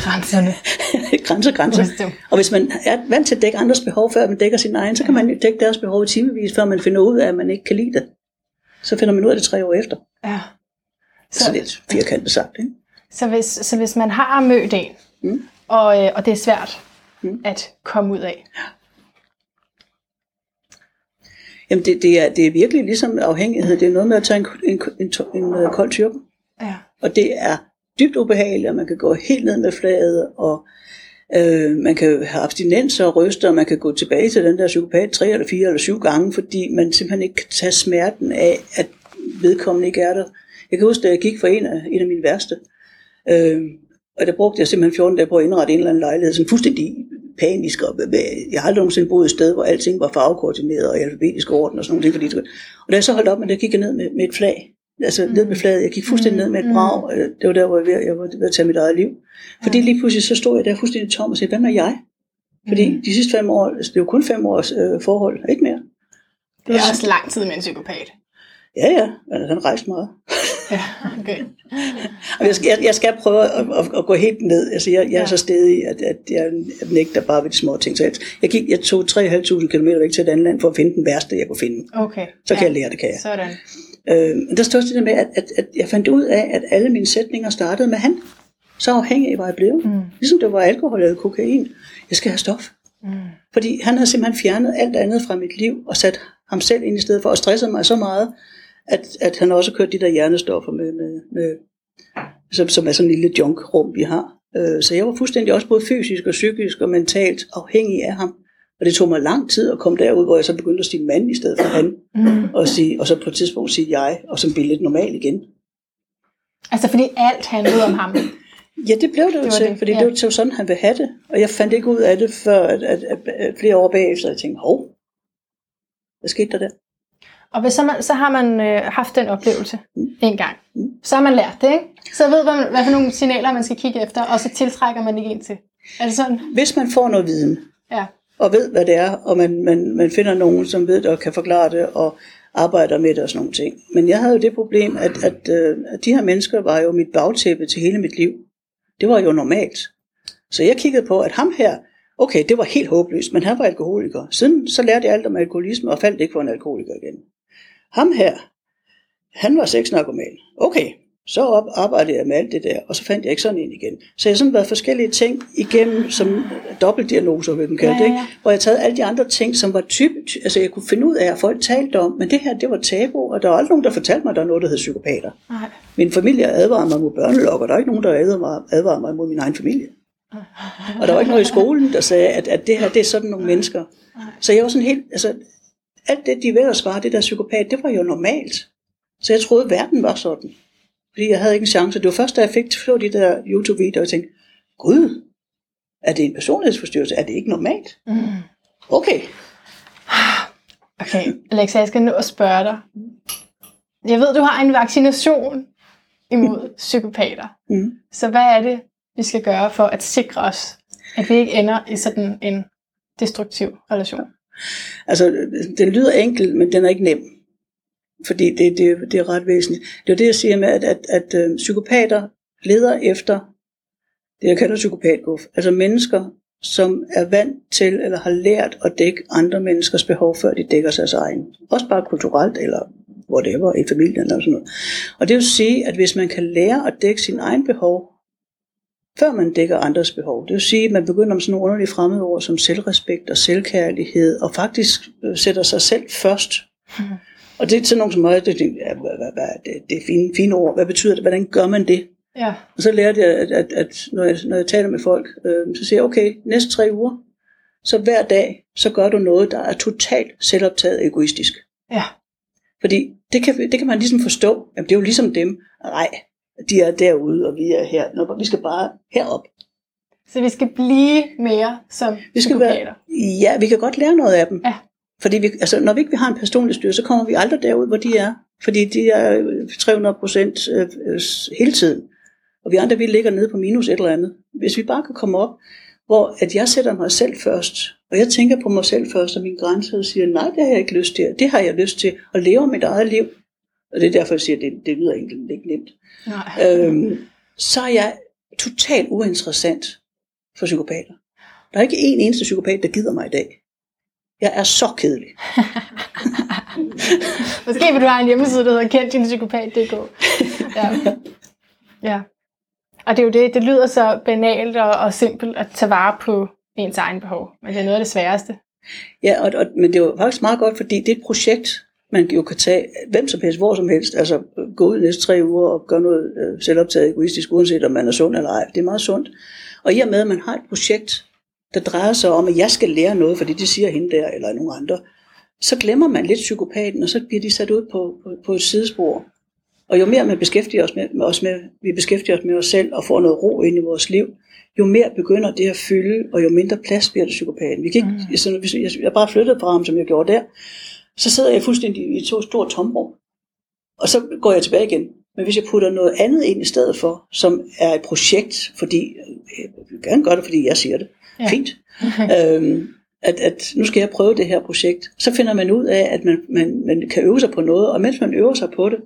Grænserne. grænser, grænser. Det. Og hvis man er vant til at dække andres behov, før man dækker sin egen, så kan man jo dække deres behov i timevis, før man finder ud af, at man ikke kan lide det. Så finder man ud af det tre år efter. Ja. Så, så lidt firkantet sagt. Ikke? Så hvis, så hvis man har mødt en, Mm. og, øh, og det er svært Mm. at komme ud af. Jamen det, det, er, det er virkelig ligesom afhængighed. Det er noget med at tage en, en, en, en, en, en kold tyrke. Ja. Og det er dybt ubehagelig, og man kan gå helt ned med flaget, og øh, man kan have abstinenser og ryster, og man kan gå tilbage til den der psykopat tre eller fire eller syv gange, fordi man simpelthen ikke kan tage smerten af, at vedkommende ikke er der. Jeg kan huske, da jeg gik for en af, en af mine værste, øh, og der brugte jeg simpelthen 14 dage på at indrette en eller anden lejlighed, som fuldstændig panisk, og jeg har aldrig nogensinde boet et sted, hvor alting var farvekoordineret og i alfabetisk orden og sådan noget. Fordi, og da jeg så holdt op med det, gik jeg ned med, med et flag, altså mm. ned med flaget. Jeg gik fuldstændig ned med et mm. brag. Øh, det var der, hvor jeg, var, jeg var ved at tage mit eget liv. Fordi ja. lige pludselig så stod jeg der fuldstændig tom og sagde, hvem er jeg? Fordi mm. de sidste fem år, altså det var kun fem års øh, forhold, ikke mere. Det er også lang tid med en psykopat. Ja, ja, han rejste meget. ja, okay. og jeg, skal, jeg, skal prøve at, at, at, gå helt ned. Altså, jeg, jeg er ja. så stedig, at, at jeg, jeg nægter bare ved de små ting. Så jeg, jeg, gik, jeg tog 3.500 km væk til et andet land for at finde den værste, jeg kunne finde. Okay. Så kan ja. jeg lære det, kan jeg. Sådan. Øh, der også det med, at, at, at jeg fandt ud af, at alle mine sætninger startede med han. Så afhængig var jeg blevet. Mm. Ligesom det var alkohol eller kokain. Jeg skal have stof. Mm. Fordi han havde simpelthen fjernet alt andet fra mit liv og sat ham selv ind i stedet for at stresse mig så meget, at, at han også kørt de der hjernestoffer med, med, med som, som er sådan en lille junkrum, vi har. Øh, så jeg var fuldstændig også både fysisk og psykisk og mentalt afhængig af ham. Og det tog mig lang tid at komme derud, hvor jeg så begyndte at sige mand i stedet for han. Mm. Og, sige, og så på et tidspunkt sige jeg, og så blive lidt normal igen. Altså fordi alt handlede om ham? Ja, det blev det jo det til, det, fordi ja. det var sådan, han ville have det. Og jeg fandt ikke ud af det før at, at, at, at flere år bagefter. Jeg tænkte, hov, hvad skete der der? Og hvis så, man, så har man øh, haft den oplevelse mm. en gang, mm. så har man lært det, ikke? Så ved man, hvad for nogle signaler man skal kigge efter, og så tiltrækker man ikke ind til. Er det sådan? Hvis man får noget viden, ja. og ved, hvad det er, og man, man, man finder nogen, som ved det og kan forklare det, og arbejder med det og sådan nogle ting. Men jeg havde jo det problem, at, at, øh, at de her mennesker var jo mit bagtæppe til hele mit liv. Det var jo normalt. Så jeg kiggede på, at ham her, okay, det var helt håbløst, men han var alkoholiker. Siden så lærte jeg alt om alkoholisme, og faldt ikke for en alkoholiker igen. Ham her, han var sexnarkoman. Okay, så op, arbejdede jeg med alt det der, og så fandt jeg ikke sådan en igen. Så jeg har sådan været forskellige ting igennem, som dobbeltdiagnoser, vil man kalde det, ja, ja. Ikke? hvor jeg taget alle de andre ting, som var typisk, altså jeg kunne finde ud af, at folk talte om, men det her, det var tabu, og der var aldrig nogen, der fortalte mig, at der er noget, der hed psykopater. Nej. Min familie advarede mig mod børnelok, og der er ikke nogen, der advarede mig mod min egen familie. Og der var ikke noget i skolen, der sagde, at, at det her, det er sådan nogle mennesker. Så jeg var sådan helt, altså, alt det, de at svare, det der psykopat, det var jo normalt. Så jeg troede, at verden var sådan. Fordi jeg havde ikke en chance. Det var først, da jeg fik så de der YouTube-videoer, og jeg tænkte, Gud, er det en personlighedsforstyrrelse? Er det ikke normalt? Mm. Okay. Okay, Alexa, jeg skal nu at spørge dig. Jeg ved, du har en vaccination imod psykopater. Mm. Så hvad er det, vi skal gøre for at sikre os, at vi ikke ender i sådan en destruktiv relation? Altså, den lyder enkel, men den er ikke nem. Fordi det, det, det er ret væsentligt. Det er det, jeg siger med, at, at, at, øh, psykopater leder efter det, jeg kalder psykopatguf. Altså mennesker, som er vant til eller har lært at dække andre menneskers behov, før de dækker sig egen. Også bare kulturelt eller whatever, i familien eller sådan noget. Og det vil sige, at hvis man kan lære at dække sin egen behov, før man dækker andres behov. Det vil sige, at man begynder med sådan nogle underlige fremmede ord som selvrespekt og selvkærlighed, og faktisk øh, sætter sig selv først. Mm. Og det er sådan nogle som mig, det, det, det, det er fine, fine ord. Hvad betyder det? Hvordan gør man det? Ja. Og så lærte jeg, at, at, at når, jeg, når jeg taler med folk, øh, så siger jeg, okay, næste tre uger, så hver dag, så gør du noget, der er totalt selvoptaget egoistisk. Ja. Fordi det kan, det kan man ligesom forstå. Jamen, det er jo ligesom dem. Nej, de er derude, og vi er her. Nå, vi skal bare herop. Så vi skal blive mere som vi skal være, Ja, vi kan godt lære noget af dem. Ja. Fordi vi, altså, når vi ikke har en personlig styre, så kommer vi aldrig derud, hvor de er. Fordi de er 300 procent øh, øh, hele tiden. Og vi andre, vi ligger nede på minus et eller andet. Hvis vi bare kan komme op, hvor at jeg sætter mig selv først, og jeg tænker på mig selv først og min grænse, og siger, nej, det har jeg ikke lyst til. Det har jeg lyst til, at leve mit eget liv. Og det er derfor, jeg siger, at det, det lyder egentlig ikke nemt. Nej. Øhm, så er jeg totalt uinteressant for psykopater. Der er ikke en eneste psykopat, der gider mig i dag. Jeg er så kedelig. Måske vil du have en hjemmeside, der hedder kenddinpsykopat.dk. Ja. ja. Og det er jo det, det lyder så banalt og, og simpelt at tage vare på ens egen behov, men det er noget af det sværeste. Ja, og, og, men det er jo faktisk meget godt, fordi det er et projekt, man jo kan tage hvem som helst, hvor som helst. Altså gå ud næste tre uger og gøre noget øh, selvoptaget egoistisk, uanset om man er sund eller ej. Det er meget sundt. Og i og med, at man har et projekt, der drejer sig om, at jeg skal lære noget, fordi det siger hende der, eller nogen andre, så glemmer man lidt psykopaten, og så bliver de sat ud på, på, på et sidespor. Og jo mere man beskæftiger os med, med, os med, vi beskæftiger os med os selv og får noget ro ind i vores liv, jo mere begynder det at fylde, og jo mindre plads bliver det psykopaten. Vi kan ikke, mm. sådan, hvis jeg, jeg bare flyttede fra ham, som jeg gjorde der, så sidder jeg fuldstændig i to store tomrum. Og så går jeg tilbage igen. Men hvis jeg putter noget andet ind i stedet for, som er et projekt, fordi jeg vil gerne gøre det, fordi jeg siger det, ja. fint, øhm, at, at nu skal jeg prøve det her projekt, så finder man ud af, at man, man, man kan øve sig på noget, og mens man øver sig på det,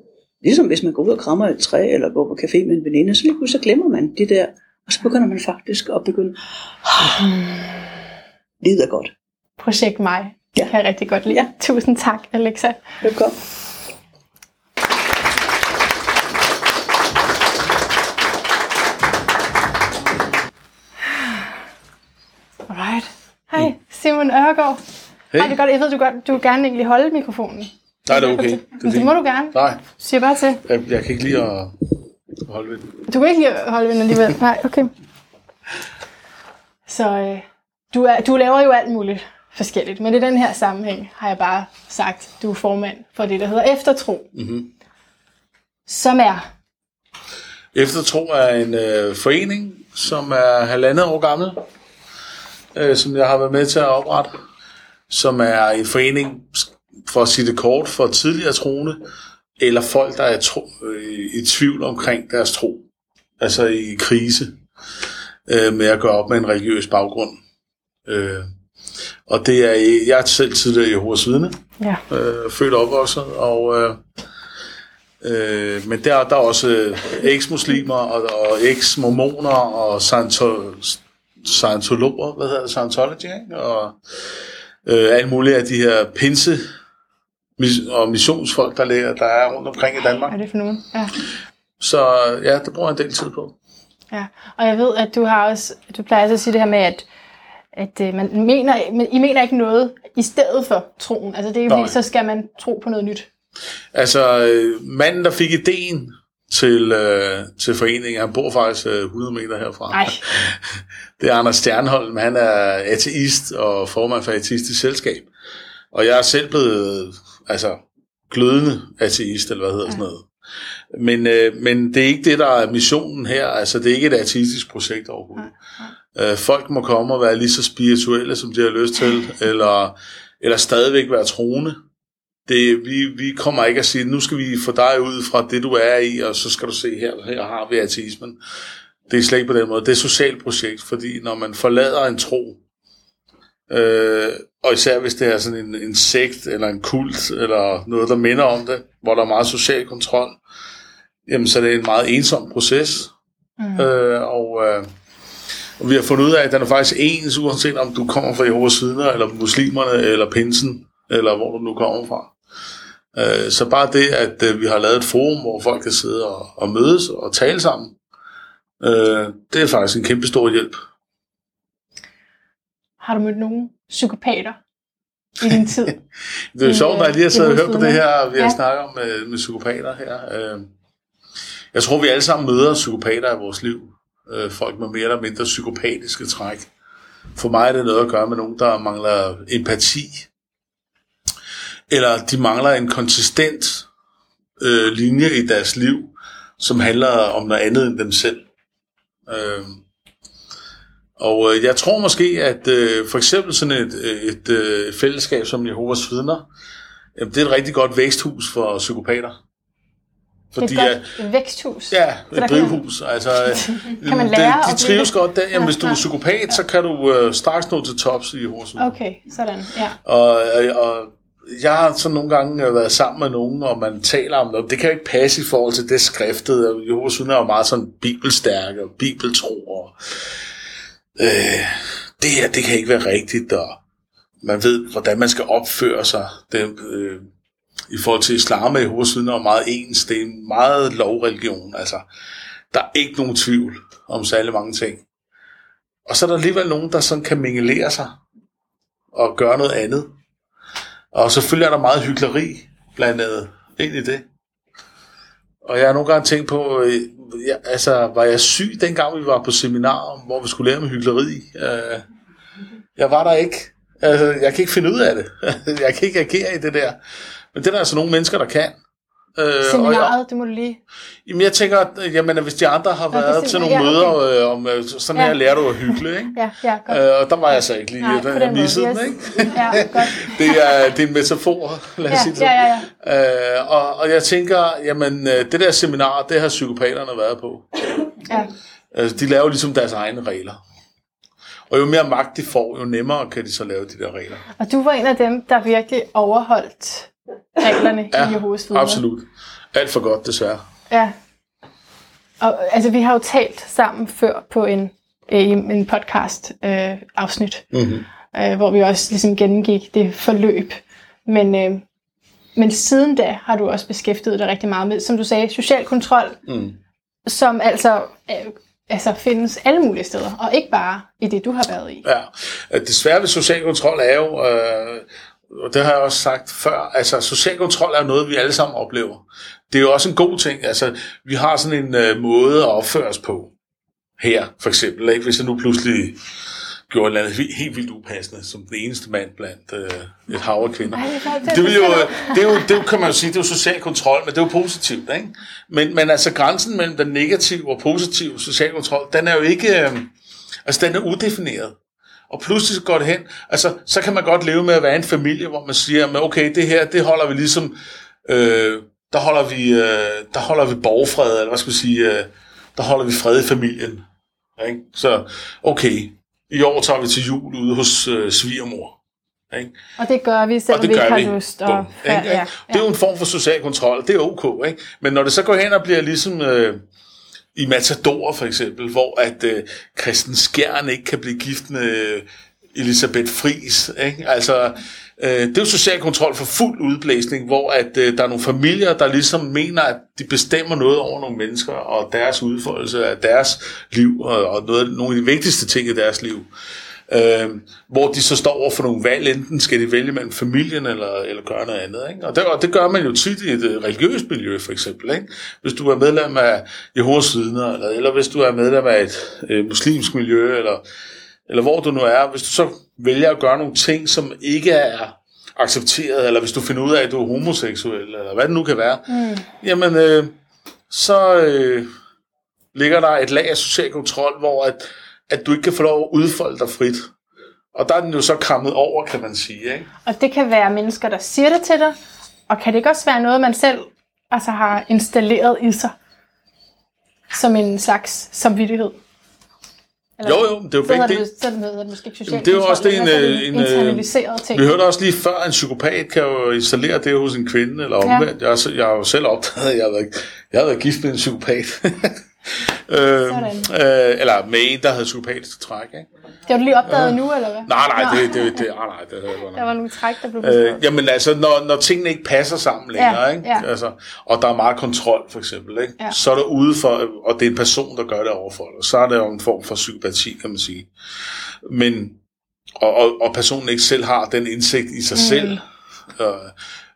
ligesom hvis man går ud og krammer et træ, eller går på café med en veninde, så så glemmer man det der, og så begynder man faktisk at begynde, livet er godt. Projekt mig. Ja. kan jeg rigtig godt lide. Ja. Tusind tak, Alexa. Velkommen. Simon Ørgaard. Hey. Hej, det er godt. Jeg ved, du, godt, du vil gerne egentlig holde mikrofonen. Nej, det er okay. Det, det må du gerne. Nej. Siger bare til. Jeg, jeg kan ikke lide at holde ved den. Du kan ikke lide at holde ved den alligevel? Nej, okay. Så øh, du, er, du laver jo alt muligt forskelligt. Men i den her sammenhæng har jeg bare sagt, du er formand for det, der hedder Eftertro. Mm-hmm. Som er? Eftertro er en øh, forening, som er halvandet år gammel, øh, som jeg har været med til at oprette, som er en forening, for at sige det kort, for tidligere troende, eller folk, der er tro, øh, i tvivl omkring deres tro, altså i krise, øh, med at gøre op med en religiøs baggrund. Øh, og det er, jeg er selv tidligere Jehovas vidne, ja. øh, født og opvokset, og, øh, øh, men der, der er også øh, eks-muslimer og, og eks-mormoner og scientologer, hvad hedder det, Scientology, ikke? og øh, alt muligt af de her pinse og missionsfolk, der, lærer, der er rundt omkring i Danmark. Er det for nogen? Ja. Så ja, det bruger jeg en del tid på. Ja, og jeg ved, at du har også, du plejer at sige det her med, at at øh, man mener, I mener ikke noget i stedet for troen. Altså det er jo så skal man tro på noget nyt. Altså øh, manden, der fik ideen til, øh, til foreningen, han bor faktisk øh, 100 meter herfra. Ej. Det er Anders Stjernholm, han er ateist og formand for Ateistisk Selskab. Og jeg er selv blevet altså, glødende ateist, eller hvad hedder ja. sådan noget. Men, øh, men det er ikke det, der er missionen her. Altså, det er ikke et ateistisk projekt overhovedet. Ja. Ja. Øh, folk må komme og være lige så spirituelle, som de har lyst til, eller, eller stadigvæk være troende. Det, vi, vi kommer ikke at sige, nu skal vi få dig ud fra det, du er i, og så skal du se her, her har vi ateismen. Det er slet ikke på den måde. Det er et socialt projekt, fordi når man forlader en tro, øh, og især hvis det er sådan en, en sekt, eller en kult, eller noget, der minder om det, hvor der er meget social kontrol, jamen så er det en meget ensom proces. Mm. Øh, og øh, og vi har fundet ud af, at den er faktisk ens, uanset om du kommer fra Jehovas vidner, eller muslimerne, eller pinsen, eller hvor du nu kommer fra. Øh, så bare det, at øh, vi har lavet et forum, hvor folk kan sidde og, og mødes og tale sammen, øh, det er faktisk en kæmpe stor hjælp. Har du mødt nogen psykopater i din tid? det er jo sjovt, når jeg lige har siddet og hørt på det her, vi har ja. snakket om med, med psykopater her. Jeg tror, vi alle sammen møder psykopater i vores liv øh, folk med mere eller mindre psykopatiske træk. For mig er det noget at gøre med nogen, der mangler empati, eller de mangler en konsistent øh, linje i deres liv, som handler om noget andet end dem selv. Øh, og øh, jeg tror måske, at øh, for eksempel sådan et, et, et øh, fællesskab som Jehovas vidner, øh, det er et rigtig godt væksthus for psykopater. Fordi, det er et godt væksthus. Ja, et drivhus. Kan, altså, kan man lære det, de trives godt der. Jamen, ja, hvis du er psykopat, ja. så kan du øh, straks nå til tops i Horsens. Okay, sådan, ja. Og, og jeg har så nogle gange øh, været sammen med nogen, og man taler om noget. Det kan jo ikke passe i forhold til det skriftet. Jehovas vidner er jo meget sådan bibelstærke og bibeltro. Og, øh, det her, det kan ikke være rigtigt, og man ved, hvordan man skal opføre sig. Det, øh, i forhold til islam er Jehovas vidner meget ens. Det er en meget lovreligion. Altså, der er ikke nogen tvivl om særlig mange ting. Og så er der alligevel nogen, der sådan kan mingelere sig og gøre noget andet. Og selvfølgelig er der meget hyggeleri blandet ind i det. Og jeg har nogle gange tænkt på, øh, jeg, altså, var jeg syg dengang, vi var på seminar, hvor vi skulle lære med hyggeleri? Øh, jeg var der ikke. Altså, jeg kan ikke finde ud af det. jeg kan ikke agere i det der. Men det er der altså nogle mennesker, der kan. Øh, Seminaret, jeg, det må du lige... Jamen jeg tænker, at jamen, hvis de andre har været okay, til nogle ja, møder øh, om, øh, sådan ja. her lærer du at hygge, ikke? ja, ja, godt. Øh, og der var jeg så ikke lige, Nej, den, jeg missede den, ikke? ja, godt. det, er, det er en metafor, lad os ja, sige det. Ja, ja, ja. Øh, og, og jeg tænker, jamen øh, det der seminar, det har psykopaterne været på. Ja. Altså, de laver ligesom deres egne regler. Og jo mere magt de får, jo nemmere kan de så lave de der regler. Og du var en af dem, der virkelig overholdt reglerne ja, i Jehovas vidner. absolut. Alt for godt, desværre. Ja. Og, altså, vi har jo talt sammen før på en, en podcast øh, afsnit, mm-hmm. øh, hvor vi også ligesom gennemgik det forløb. Men, øh, men siden da har du også beskæftiget dig rigtig meget med, som du sagde, social kontrol, mm. som altså øh, altså findes alle mulige steder, og ikke bare i det, du har været i. Ja, desværre ved social kontrol er jo, øh, og det har jeg også sagt før, altså social kontrol er noget, vi alle sammen oplever. Det er jo også en god ting, altså vi har sådan en øh, måde at opføre os på, her for eksempel, ikke? hvis jeg nu pludselig gjorde et eller andet helt vildt upassende, som den eneste mand blandt øh, et hav af kvinder. Det, vil jo, det, er jo, det kan man jo sige, det er jo social kontrol, men det er jo positivt. Ikke? Men, men altså grænsen mellem den negative og positive social kontrol, den er jo ikke, øh, altså den er udefineret. Og pludselig går det hen, altså så kan man godt leve med at være en familie, hvor man siger, men okay, det her, det holder vi ligesom, øh, der holder vi, øh, der holder vi borgfred, eller hvad skal vi sige, øh, der holder vi fred i familien. Ikke? Så okay, i år tager vi til jul ude hos øh, svigermor. Ikke? Og det gør vi, selvom vi ikke har lyst. Og, ja, ja, ja. Det er jo en form for social kontrol, det er ok. Ikke? Men når det så går hen og bliver ligesom øh, i Matador for eksempel, hvor at øh, Christen Skjern ikke kan blive gift med øh, Elisabeth Fris. Ikke? Altså, øh, det er jo social kontrol for fuld udblæsning, hvor at øh, der er nogle familier, der ligesom mener, at de bestemmer noget over nogle mennesker og deres udfoldelse af deres liv og, og noget, nogle af de vigtigste ting i deres liv. Øh, hvor de så står over for nogle valg, enten skal de vælge mellem familien eller, eller gøre noget andet. Ikke? Og, det, og det gør man jo tit i et øh, religiøst miljø, for eksempel. Ikke? Hvis du er medlem af Jehovas vidner, eller, eller hvis du er medlem af et øh, muslimsk miljø, eller, eller hvor du nu er, hvis du så vælger at gøre nogle ting, som ikke er accepteret, eller hvis du finder ud af, at du er homoseksuel, eller hvad det nu kan være, mm. jamen, øh, så øh, ligger der et lag af social kontrol, hvor at, at du ikke kan få lov at udfolde dig frit. Og der er den jo så krammet over, kan man sige. Ikke? Og det kan være mennesker, der siger det til dig, og kan det ikke også være noget, man selv altså, har installeret i sig, som en slags samvittighed? Eller, jo, jo, det er jo begge det. Sådan hedder det måske ikke socialt. Det er jo også det en, en, en øh, ting. Vi hørte også lige før, at en psykopat kan jo installere det hos en kvinde, eller omvendt. Ja. Jeg, jeg har jo selv opdaget, at jeg har været, jeg har været gift med en psykopat. øh, øh, eller med en, der havde psykopatisk træk. Ikke? Det har du lige opdaget øh, nu, eller hvad? Nej, nej, det, det, det, nej, nej, det havde jeg Der var nogle træk, der blev beskrevet. Øh, jamen altså, når, når tingene ikke passer sammen længere, ja, ikke? Ja. Altså, og der er meget kontrol, for eksempel, ikke? Ja. så er der ude for, og det er en person, der gør det overfor dig, så er det jo en form for psykopati, kan man sige. Men, og, og, og personen ikke selv har den indsigt i sig mm. selv. Øh,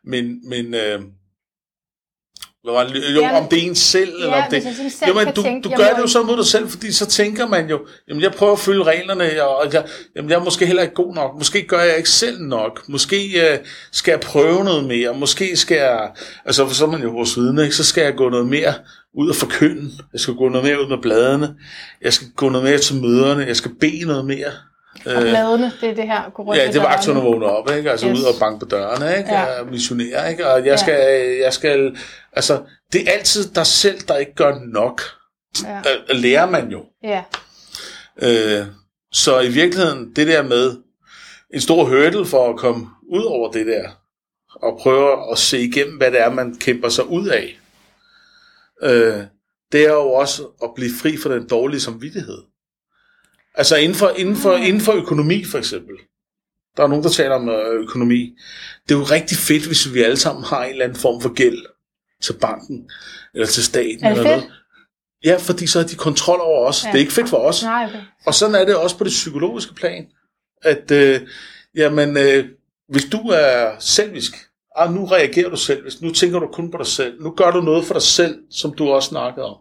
men, men øh, jo, ja, om det er en selv, ja, eller om det... Selv jo, men du, tænke, du gør det jo så mod dig selv, fordi så tænker man jo, jamen jeg prøver at følge reglerne, og jeg, jamen, jeg er måske heller ikke god nok, måske gør jeg ikke selv nok, måske uh, skal jeg prøve noget mere, måske skal jeg, altså så er man jo hos vidne, ikke? så skal jeg gå noget mere ud og forkynde, jeg skal gå noget mere ud med bladene, jeg skal gå noget mere til møderne, jeg skal bede noget mere, og bladene, det er det her, gå rundt Ja, det er vagterne vågner op, ikke? Altså yes. ud og banke på dørene, ikke? Ja. Og missionere, ikke? Og jeg skal, ja. jeg skal, altså, det er altid dig selv, der ikke gør nok. Ja. Lærer man jo. Ja. Øh, så i virkeligheden, det der med en stor hurdle for at komme ud over det der, og prøve at se igennem, hvad det er, man kæmper sig ud af, øh, det er jo også at blive fri for den dårlige samvittighed. Altså inden for, inden, for, inden for økonomi for eksempel. Der er nogen, der taler om øh, økonomi. Det er jo rigtig fedt, hvis vi alle sammen har en eller anden form for gæld til banken, eller til staten. Er det eller fedt? noget. Ja, fordi så har de kontrol over os. Ja. Det er ikke fedt for os. Nej, okay. Og sådan er det også på det psykologiske plan. At, øh, jamen, øh, hvis du er selvisk, ah, nu reagerer du selv, hvis nu tænker du kun på dig selv, nu gør du noget for dig selv, som du også snakkede om,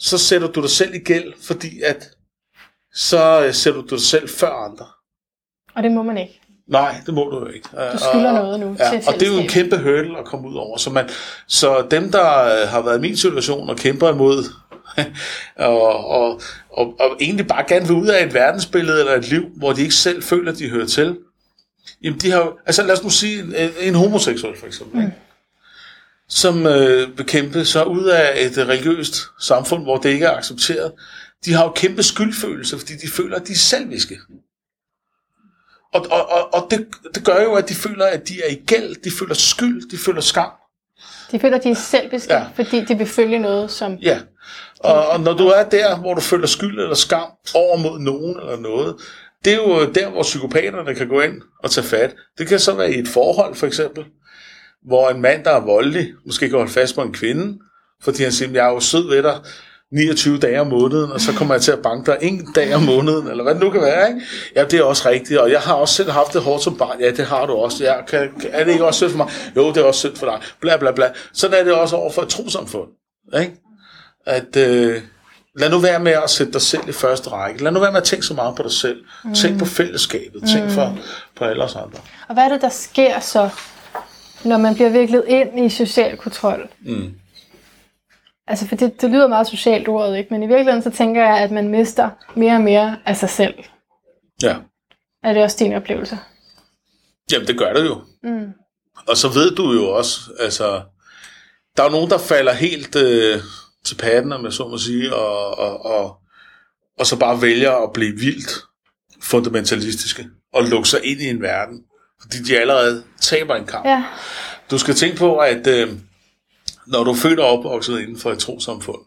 så sætter du dig selv i gæld, fordi at så øh, sætter du dig selv før andre. Og det må man ikke. Nej, det må du jo ikke. Du skylder noget nu ja, til Og det er jo en kæmpe hurdle at komme ud over. Så, man, så dem, der øh, har været i min situation og kæmper imod, og, og, og, og egentlig bare gerne vil ud af et verdensbillede eller et liv, hvor de ikke selv føler, at de hører til, jamen de har altså lad os nu sige en, en homoseksuel for eksempel, mm. Som øh, vil kæmpe sig ud af et religiøst samfund, hvor det ikke er accepteret. De har jo kæmpe skyldfølelse, fordi de føler, at de er selviske. Og, og, og, og det, det gør jo, at de føler, at de er i gæld, de føler skyld, de føler skam. De føler, at de er selviske, ja. fordi de vil følge noget, som... Ja, og, og når du er der, hvor du føler skyld eller skam over mod nogen eller noget, det er jo der, hvor psykopaterne kan gå ind og tage fat. Det kan så være i et forhold, for eksempel, hvor en mand, der er voldelig, måske kan holde fast på en kvinde, fordi han siger, jeg er jo sød ved dig 29 dage om måneden, og så kommer jeg til at banke dig en dag om måneden, eller hvad det nu kan være, ikke? Ja, det er også rigtigt, og jeg har også selv haft det hårdt som barn. Ja, det har du også. Ja, kan, kan- er det ikke også synd for mig? Jo, det er også synd for dig. Bla, bla, bla. Sådan er det også over for et trosamfund, ikke? At, øh, lad nu være med at sætte dig selv i første række. Lad nu være med at tænke så meget på dig selv. Mm. Tænk på fællesskabet. Tænk for, på alle os andre. Og hvad er det, der sker så, når man bliver viklet ind i social kontrol? Mm. Altså, for det, det lyder meget socialt ordet, ikke? Men i virkeligheden, så tænker jeg, at man mister mere og mere af sig selv. Ja. Er det også din oplevelse? Jamen, det gør det jo. Mm. Og så ved du jo også, altså, der er jo nogen, der falder helt øh, til patten, om jeg så må sige, og, og, og, og så bare vælger at blive vildt fundamentalistiske og lukke sig ind i en verden, fordi de allerede taber en kamp. Ja. Du skal tænke på, at øh, når du er født og opvokset inden for et trosamfund,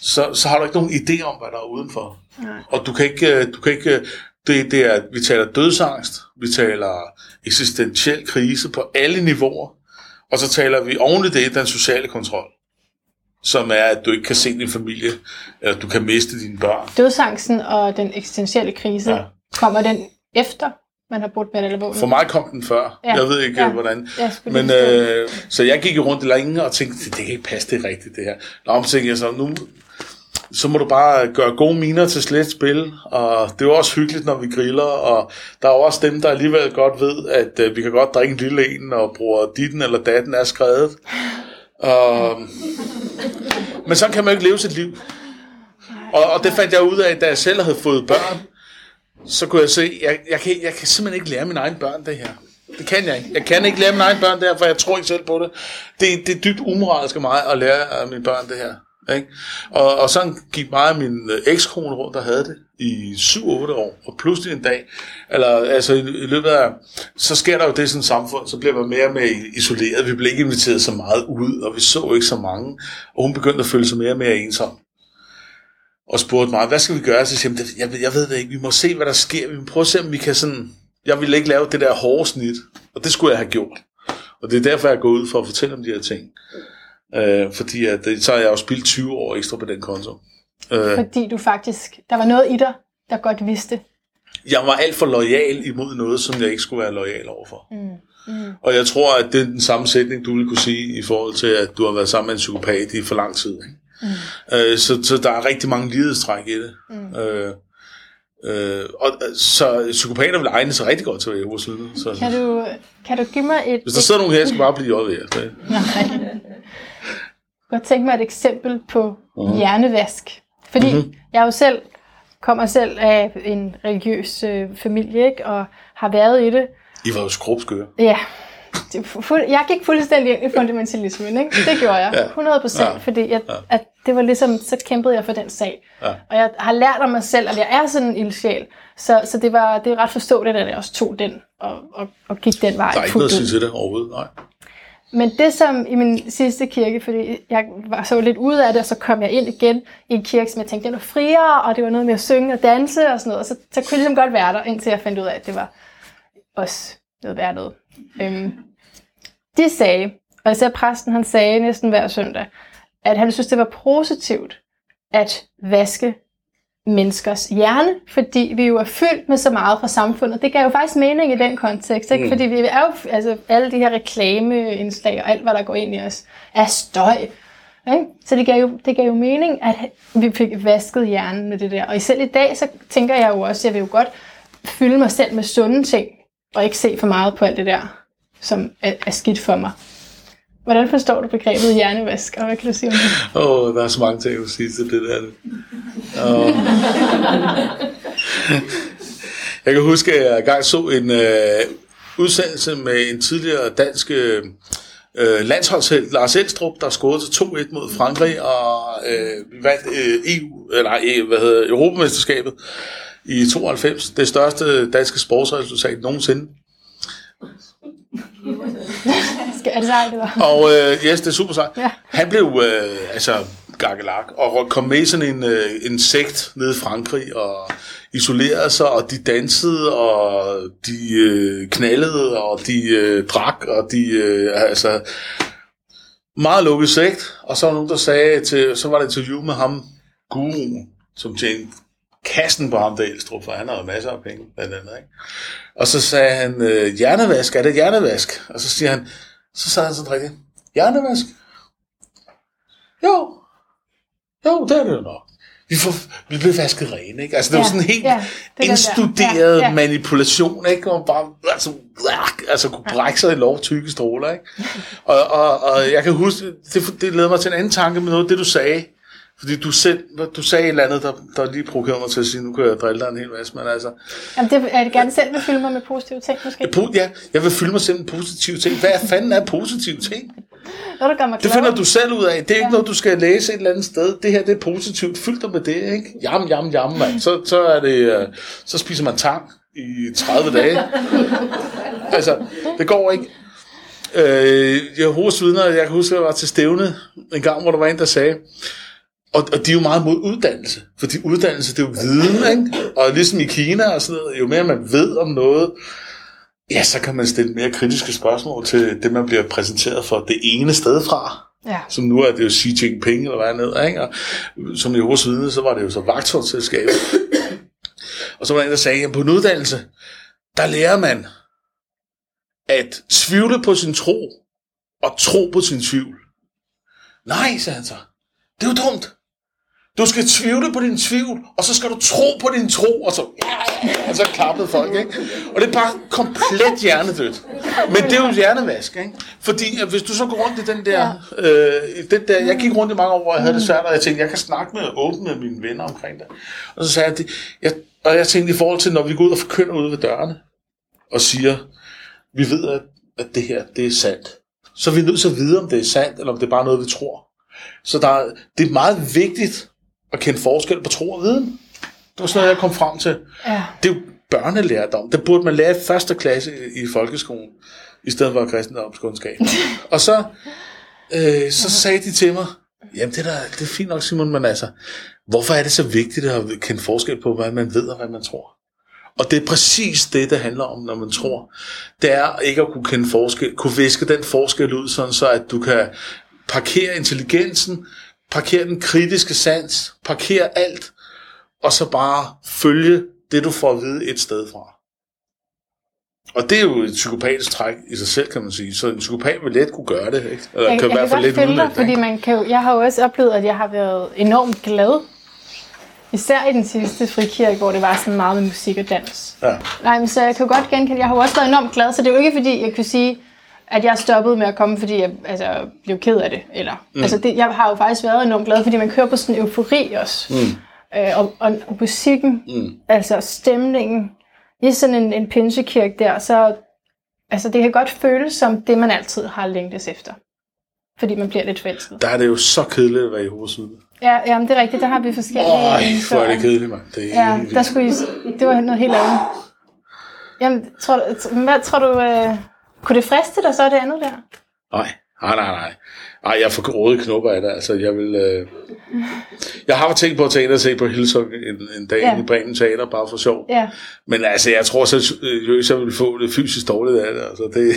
så, så har du ikke nogen idé om, hvad der er udenfor. Nej. Og du kan ikke, øh, du kan ikke det, det er, vi taler dødsangst, vi taler eksistentiel krise på alle niveauer, og så taler vi oven i det den sociale kontrol, som er, at du ikke kan se din familie, eller du kan miste dine børn. Dødsangsten og den eksistentielle krise, ja. kommer den efter, man har brudt med vågen? For mig kom den før. Ja. Jeg ved ikke, Ja. hvordan. Jeg Men, øh, så jeg gik rundt længe og tænkte, det, det kan ikke passe, det er rigtigt det her. Nå, så tænkte jeg så, nu, så må du bare gøre gode miner til slet spil, og det er jo også hyggeligt, når vi griller, og der er jo også dem, der alligevel godt ved, at øh, vi kan godt drikke en lille en, og bruger ditten eller datten er skrevet. Og, men sådan kan man jo ikke leve sit liv. Og, og det fandt jeg ud af, da jeg selv havde fået børn, så kunne jeg se, jeg, jeg, kan, jeg kan simpelthen ikke lære mine egne børn det her. Det kan jeg ikke. Jeg kan ikke lære mine egne børn det her, for jeg tror ikke selv på det. Det, det er dybt umoralsk af mig at lære af mine børn det her. Ikke? Og, og sådan gik mig og min øh, ekskone rundt, der havde det i 7-8 år, og pludselig en dag, eller altså i, i løbet af, så sker der jo det sådan et samfund, så bliver man mere og mere isoleret, vi blev ikke inviteret så meget ud, og vi så ikke så mange, og hun begyndte at føle sig mere og mere ensom og spurgte mig, hvad skal vi gøre? Så siger jeg, "Det- jeg, ved- jeg ved det ikke, vi må se, hvad der sker. Vi må prøve at se, om vi kan sådan... Jeg ville ikke lave det der hårde snit, og det skulle jeg have gjort. Og det er derfor, jeg gået ud for at fortælle om de her ting. Øh, fordi at, det- så har jeg jo spildt 20 år ekstra på den konto. Øh, Fordi du faktisk, der var noget i dig, der godt vidste. jeg var alt for lojal imod noget, som jeg ikke skulle være lojal overfor. Mm. Mm. Og jeg tror, at det er den samme sætning, du ville kunne sige i forhold til, at du har været sammen med en psykopat i for lang tid. Ikke? Mm. Øh, så, så der er rigtig mange lighedstræk i det. Mm. Øh, øh, og, så psykopater vil egne sig rigtig godt til at være Jehovas vidner. Så, Kan du, kan du give mig et... hvis der sidder nogen her, skal bare blive JV. Det. Nej. Jeg kunne godt tænke mig et eksempel på Mhm. hjernevask. Fordi Mhm. jeg jo selv kommer selv af en religiøs øh, familie, ikke? og har været i det. I var jo skrubskøre. Ja, det, er fu- jeg gik fuldstændig ind i fundamentalismen, ikke? Det gjorde jeg, Ja. 100 procent, Ja. fordi jeg, at det var ligesom, så kæmpede jeg for den sag. Ja. Og jeg har lært om mig selv, at jeg er sådan en ildsjæl. Så, så det, var, det er ret forståeligt, at jeg også tog den og, og, og gik den vej Der er ikke noget at sige til det overhovedet. Nej. Men det som i min sidste kirke, fordi jeg var så lidt ude af det, og så kom jeg ind igen i en kirke, som jeg tænkte, den var friere, og det var noget med at synge og danse og sådan noget. Og så, så kunne jeg ligesom godt være der, indtil jeg fandt ud af, at det var også noget værd noget. Øhm, de sagde, og især præsten han sagde næsten hver søndag, at han synes, det var positivt at vaske menneskers hjerne, fordi vi jo er fyldt med så meget fra samfundet. Det gav jo faktisk mening i den kontekst, ikke? Mm. fordi vi er jo, altså alle de her reklameindslag og alt, hvad der går ind i os, er støj. Ikke? Så det gav, jo, det gav jo mening, at vi fik vasket hjernen med det der. Og selv i dag, så tænker jeg jo også, at jeg vil jo godt fylde mig selv med sunde ting, og ikke se for meget på alt det der, som er, er skidt for mig. Hvordan forstår du begrebet hjernevask, og hvad kan du sige om det? Åh, oh, der er så mange ting, at sige til det der. Oh. jeg kan huske, at jeg engang så en øh, udsendelse med en tidligere dansk øh, landsholdsheld, Lars Elstrup, der scorede til 2-1 mod Frankrig og øh, vandt øh, EU, øh, eller hvad hedder, Europamesterskabet i 92. Det største danske sportsresultat nogensinde. er det sejt, eller? Og øh, yes, det er super sejt. Ja. Han blev øh, altså gakkelak, og kom med i sådan en, øh, en sekt nede i Frankrig, og isolerede sig, og de dansede, og de øh, knaldede, og de øh, drak, og de, øh, altså, meget lukket sekt, og så var nogen, der sagde, til, så var det et interview med ham, guruen, som tjente kassen på ham der Elstrup, for han havde masser af penge, blandt andet, ikke? Og så sagde han, øh, hjernevask, er det hjernevask? Og så siger han, så sagde han sådan rigtigt, hjernevask? Jo, jo, det er det jo nok. Vi, får, vi bliver vasket rene, ikke? Altså, det ja, var sådan en helt ja, indstuderet ja, ja. manipulation, ikke? Og bare, altså, altså kunne brække sig i lov tykke stråler, ikke? Og, og, og jeg kan huske, det, det leder mig til en anden tanke med noget det, du sagde. Fordi du selv, du sagde et eller andet, der, der lige provokerede mig til at sige, nu kan jeg drille dig en hel masse, men altså... Jamen, det er det gerne selv vil fylde mig med positive ting, måske? Ja, jeg vil fylde mig selv med positive ting. Hvad fanden er positive ting? Noget, der gør mig det finder du selv ud af. Det er ikke ja. noget, du skal læse et eller andet sted. Det her, det er positivt. Fyld dig med det, ikke? Jam, jam, jam, mand. Så, så, er det, uh, så spiser man tang i 30 dage. altså, det går ikke. Øh, jeg har vidner, jeg kan huske, at jeg var til stævne en gang, hvor der var en, der sagde, og, og de er jo meget mod uddannelse, fordi uddannelse, det er jo viden, ikke? Og ligesom i Kina og sådan noget, jo mere man ved om noget, ja, så kan man stille mere kritiske spørgsmål til det, man bliver præsenteret for det ene sted fra. Ja. Som nu er det jo Xi Jinping, eller hvad andet, ikke? Og som i hos vidne, så var det jo så vagtholdsselskabet. og så var der en, der sagde, at på en uddannelse, der lærer man at tvivle på sin tro, og tro på sin tvivl. Nej, sagde han så. Det er jo dumt. Du skal tvivle på din tvivl, og så skal du tro på din tro, og så, ja, og så klappede folk, ikke? Og det er bare komplet hjernedødt. Men det er jo hjernevask, ikke? Fordi at hvis du så går rundt i den der, øh, den der, jeg gik rundt i mange år, og jeg havde det svært, og jeg tænkte, jeg kan snakke med åbne med mine venner omkring det. Og så sagde jeg, det, jeg, og jeg tænkte i forhold til, når vi går ud og forkynder ude ved dørene, og siger, vi ved, at, at det her, det er sandt. Så er vi nødt til at vide, om det er sandt, eller om det er bare noget, vi tror. Så der, det er meget vigtigt at kende forskel på tro og viden. Det var sådan noget, jeg kom frem til. Ja. Det er jo børnelærdom. Det burde man lære i første klasse i folkeskolen, i stedet for kristendomskundskab. og så, øh, så sagde de til mig, jamen det er, da, det er fint nok Simon, men altså, hvorfor er det så vigtigt at kende forskel på, hvad man ved og hvad man tror? Og det er præcis det, det handler om, når man tror. Det er ikke at kunne kende forskel, kunne viske den forskel ud, sådan så at du kan parkere intelligensen, parkere den kritiske sans, parkere alt, og så bare følge det, du får at vide et sted fra. Og det er jo et psykopatisk træk i sig selv, kan man sige. Så en psykopat vil let kunne gøre det, ikke? Eller jeg, kan i hvert fald let følge dig, fordi man kan jo, jeg har jo også oplevet, at jeg har været enormt glad. Især i den sidste frikirke, hvor det var sådan meget med musik og dans. Ja. Nej, men så jeg kan jo godt genkende, jeg har jo også været enormt glad, så det er jo ikke fordi, jeg kunne sige, at jeg stoppede med at komme, fordi jeg altså, blev ked af det. Eller, mm. altså det, jeg har jo faktisk været enormt glad, fordi man kører på sådan en eufori også. Mm. Øh, og, og, og musikken, mm. altså stemningen, i sådan en, en pinsekirke der, så altså, det kan godt føles som det, man altid har længtes efter. Fordi man bliver lidt forelsket. Der er det jo så kedeligt at være i hovedsiden. Ja, ja men det er rigtigt. Der har vi forskellige... Øj, hvor er det kedeligt, mand. Det er ja, der skulle I, det var noget helt andet. Jamen, tror, hvad tror du... Øh, kunne det friste dig så det andet der? Nej, nej, nej, nej. Ej, jeg får gråde knopper af det. Altså, jeg vil... Øh... Jeg har tænkt på at tage ind og se på Hillsong en, en dag ja. i Bremen Teater, bare for sjov. Ja. Men altså, jeg tror så, at jeg vil få det fysisk dårligt af det. Altså, det...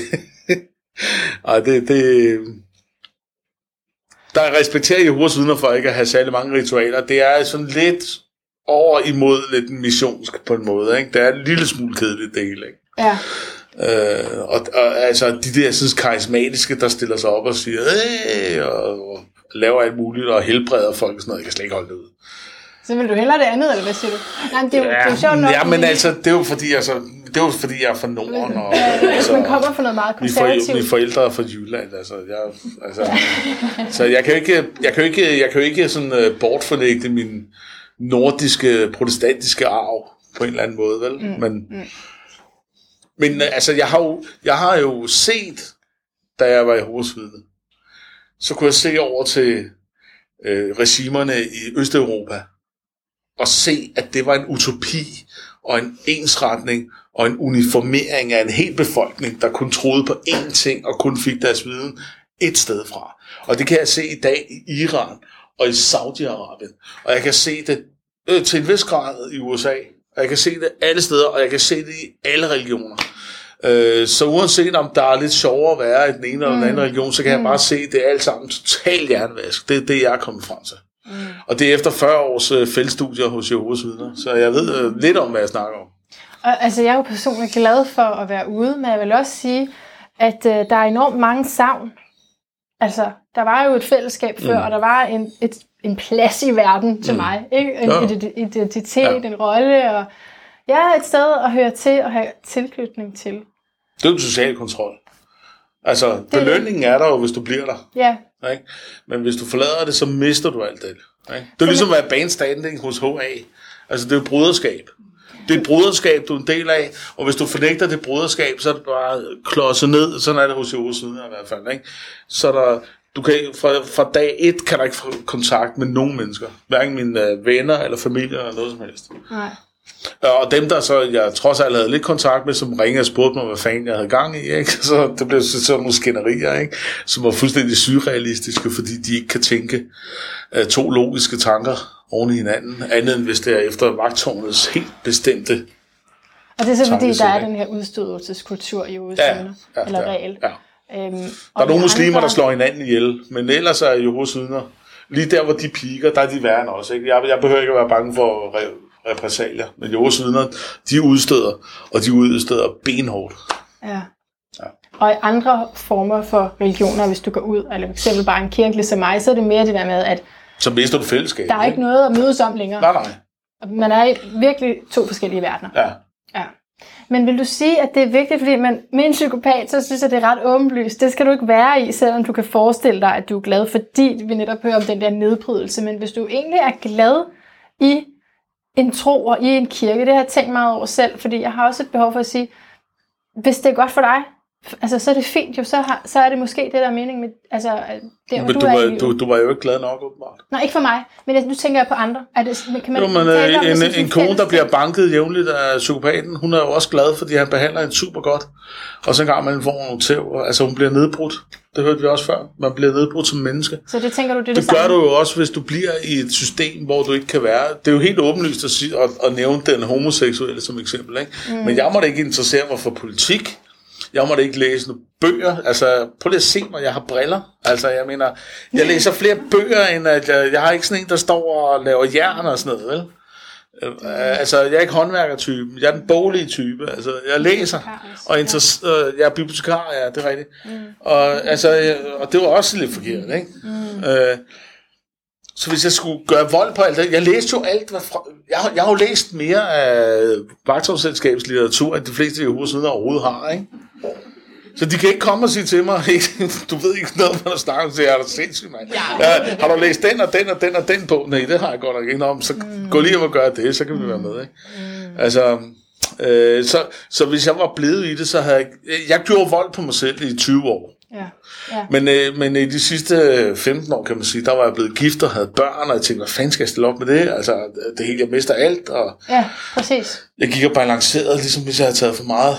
Ej, det, det... Der respekterer Jehovas vidner for ikke at have særlig mange ritualer. Det er sådan lidt over imod lidt missionsk på en måde. Ikke? Det er en lille smule kedeligt det hele. Ikke? Ja. Øh, og, og altså de der synes, karismatiske, der stiller sig op og siger, hey, og, og laver alt muligt og helbreder folk og sådan noget. Jeg kan slet ikke holde det ud. Så vil du hellere det andet, eller hvad siger du? Nej, men det er jo, det er jo sjovt nok. ja, men altså, det er jo fordi, altså, det er jo fordi, jeg er fra Norden, og altså, man kommer fra noget meget mine, konservativt. mine forældre er fra Jylland, altså, jeg, altså så jeg kan jo ikke, jeg kan jo ikke, jeg kan jo ikke sådan uh, bortfornægte min nordiske, protestantiske arv på en eller anden måde, vel? Mm, men, mm men øh, altså, jeg har, jo, jeg har jo set, da jeg var i hovedsvidne, så kunne jeg se over til øh, regimerne i Østeuropa, og se, at det var en utopi og en ensretning og en uniformering af en hel befolkning, der kun troede på én ting og kun fik deres viden et sted fra. Og det kan jeg se i dag i Iran og i Saudi-Arabien. Og jeg kan se det øh, til en vis grad i USA. Og jeg kan se det alle steder, og jeg kan se det i alle religioner. Øh, så uanset om der er lidt sjovere at være i den ene eller den anden religion, så kan jeg bare se, at det er alt sammen totalt hjernevask. Det er det, jeg er kommet frem til. Mm. Og det er efter 40 års øh, feltstudier hos Jehovas vidner. Så jeg ved øh, lidt om, hvad jeg snakker om. Og, altså, jeg er jo personligt glad for at være ude, men jeg vil også sige, at øh, der er enormt mange savn. Altså, der var jo et fællesskab før, mm. og der var en, et, en plads i verden til mm. mig. Ikke? En Ja. ident- identitet, Ja. en rolle, og ja, et sted at høre til og have tilknytning til. Det er jo social kontrol. Altså, belønningen er der jo, hvis du bliver der. Ja, Ikke? Men hvis du forlader det, så mister du alt det. Ikke? Det er ligesom at være bandstanding hos HA. Altså, det er jo broderskab. Det er et broderskab, du er en del af, og hvis du fornægter det broderskab, så er det bare klodset ned. Sådan er det hos Jehovas vidner i hvert fald. Ikke? Så der, du kan, fra, fra dag et kan du ikke få kontakt med nogen mennesker. Hverken mine øh, venner eller familie eller noget som helst. nej. Og dem, der så, jeg trods alt havde lidt kontakt med, som ringede og spurgte mig, hvad fanden jeg havde gang i, ikke? så det blev så sådan nogle skænderier, ikke? som var fuldstændig surrealistiske, fordi de ikke kan tænke uh, to logiske tanker oven i hinanden, andet end hvis det er efter vagtårnets helt bestemte. Og det er så fordi, der er den her udstødelseskultur i Ja, USA, ja, eller ja, regel. ja. Øhm, Der er nogle muslimer, der slår hinanden ihjel, men ellers er Jehovas vidner, lige der, hvor de piker, der er de værre end også. Ikke? Jeg, jeg behøver ikke at være bange for re- repressalier, men Jehovas vidner, de udstøder, og de udstøder benhårdt. Ja. Og i andre former for religioner, hvis du går ud, eller for eksempel bare en kirke ligesom mig, så er det mere det der med, at Så mister du fællesskabet. der er ikke noget at mødes om længere. Nej, nej. Man er i virkelig to forskellige verdener. Ja. Ja. Men vil du sige, at det er vigtigt, fordi man, med en psykopat, så synes jeg, det er ret åbenlyst. Det skal du ikke være i, selvom du kan forestille dig, at du er glad, fordi vi netop hører om den der nedbrydelse. Men hvis du egentlig er glad i en tro og i en kirke, det har jeg tænkt meget over selv, fordi jeg har også et behov for at sige, hvis det er godt for dig, altså, så er det fint jo, så, har, så er det måske det, der er mening med, altså, der, Men du, du, er i var, livet. du, du var jo ikke glad nok, åbenbart. Nej, ikke for mig, men jeg, nu tænker jeg på andre. Er det, kan man Jo, men øh, en, sådan en kone, der bliver banket jævnligt af psykopaten, hun er jo også glad, fordi han behandler hende super godt. Og så en gang man får nogle tæv, og- altså hun bliver nedbrudt. Det hørte vi også før. Man bliver nedbrudt som menneske. Så det tænker du, det er det, Det gør samme? du jo også, hvis du bliver i et system, hvor du ikke kan være. Det er jo helt åbenlyst at, sige, at, at nævne den homoseksuelle som eksempel. Ikke? Mm. Men jeg må da ikke interessere mig for politik. Jeg må da ikke læse nogle bøger. Altså, prøv lige at se mig, jeg har briller. Altså, jeg mener, jeg læser flere bøger, end at jeg, jeg har ikke sådan en, der står og laver jern og sådan noget, vel? Øh, Altså, jeg er ikke håndværkertypen. Jeg er den boglige type. Altså, jeg læser. Og interess- øh, jeg er bibliotekar, ja, det er rigtigt. Mm. Og, altså, og det var også lidt forkert, ikke? Mm. Øh, så hvis jeg skulle gøre vold på alt det, jeg læste jo alt, hvad fra, jeg, har- jeg har jo læst mere af vagtårsselskabets litteratur, end de fleste Jehovas vidner overhovedet har, ikke? Så de kan ikke komme og sige til mig, du ved ikke noget, hvad der snakker så jeg er sindssygt, mand. Ja. har du læst den og den og den og den på? Nej, det har jeg godt nok ikke. Nå, så mm. gå lige hjem og gør det, så kan vi være med, ikke? Mm. Altså, øh, så, så hvis jeg var blevet i det, så havde jeg, jeg gjorde vold på mig selv i 20 år. Ja. ja. Men, øh, men i de sidste 15 år, kan man sige, der var jeg blevet gift og havde børn, og jeg tænkte, hvad fanden skal jeg stille op med det? Altså, det hele, jeg mister alt, og ja, præcis. jeg gik og balancerede, ligesom hvis jeg havde taget for meget.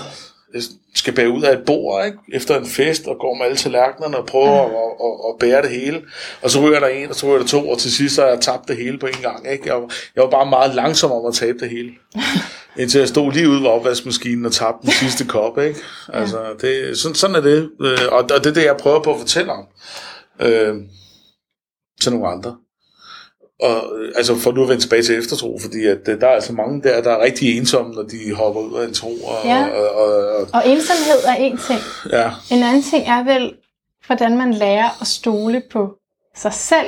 Jeg skal bære ud af et bord, ikke? Efter en fest, og går med alle tallerkenerne og prøver ja. at, at, at, bære det hele. Og så ryger der en, og så ryger der to, og til sidst så har jeg tabt det hele på en gang, ikke? Jeg var, jeg var bare meget langsom om at tabe det hele. Indtil jeg stod lige ude ved opvaskemaskinen og tabte den sidste kop, ikke? Altså, det, sådan, sådan er det. Øh, Og, og det er det, jeg prøver på at fortælle om. Øh, til nogle andre. Og, øh, altså for nu at vende tilbage til eftertro, fordi at, øh, der er altså mange der, der er rigtig ensomme, når de hopper ud af en tro. Og, Ja. og, og, og, Og ensomhed er en ting. ja. En anden ting er vel, hvordan man lærer at stole på sig selv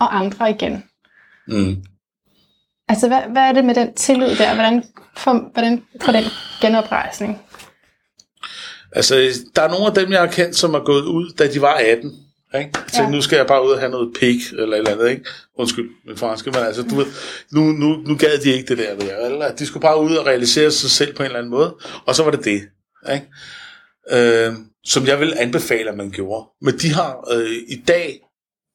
og andre igen. Mm. Altså, hvad, hvad er det med den tillid der? Hvordan får, hvordan får den genoprejsning? Altså, der er nogle af dem, jeg har kendt, som er gået ud, da de var 18. Ikke? Så Ja. nu skal jeg bare ud og have noget pik, eller et eller andet, ikke? Undskyld, min franske, men altså, du ved, nu, nu, nu gad de ikke det der, ved eller de skulle bare ud og realisere sig selv på en eller anden måde, og så var det det, ikke? Øh, som jeg vil anbefale, at man gjorde. Men de har øh, i dag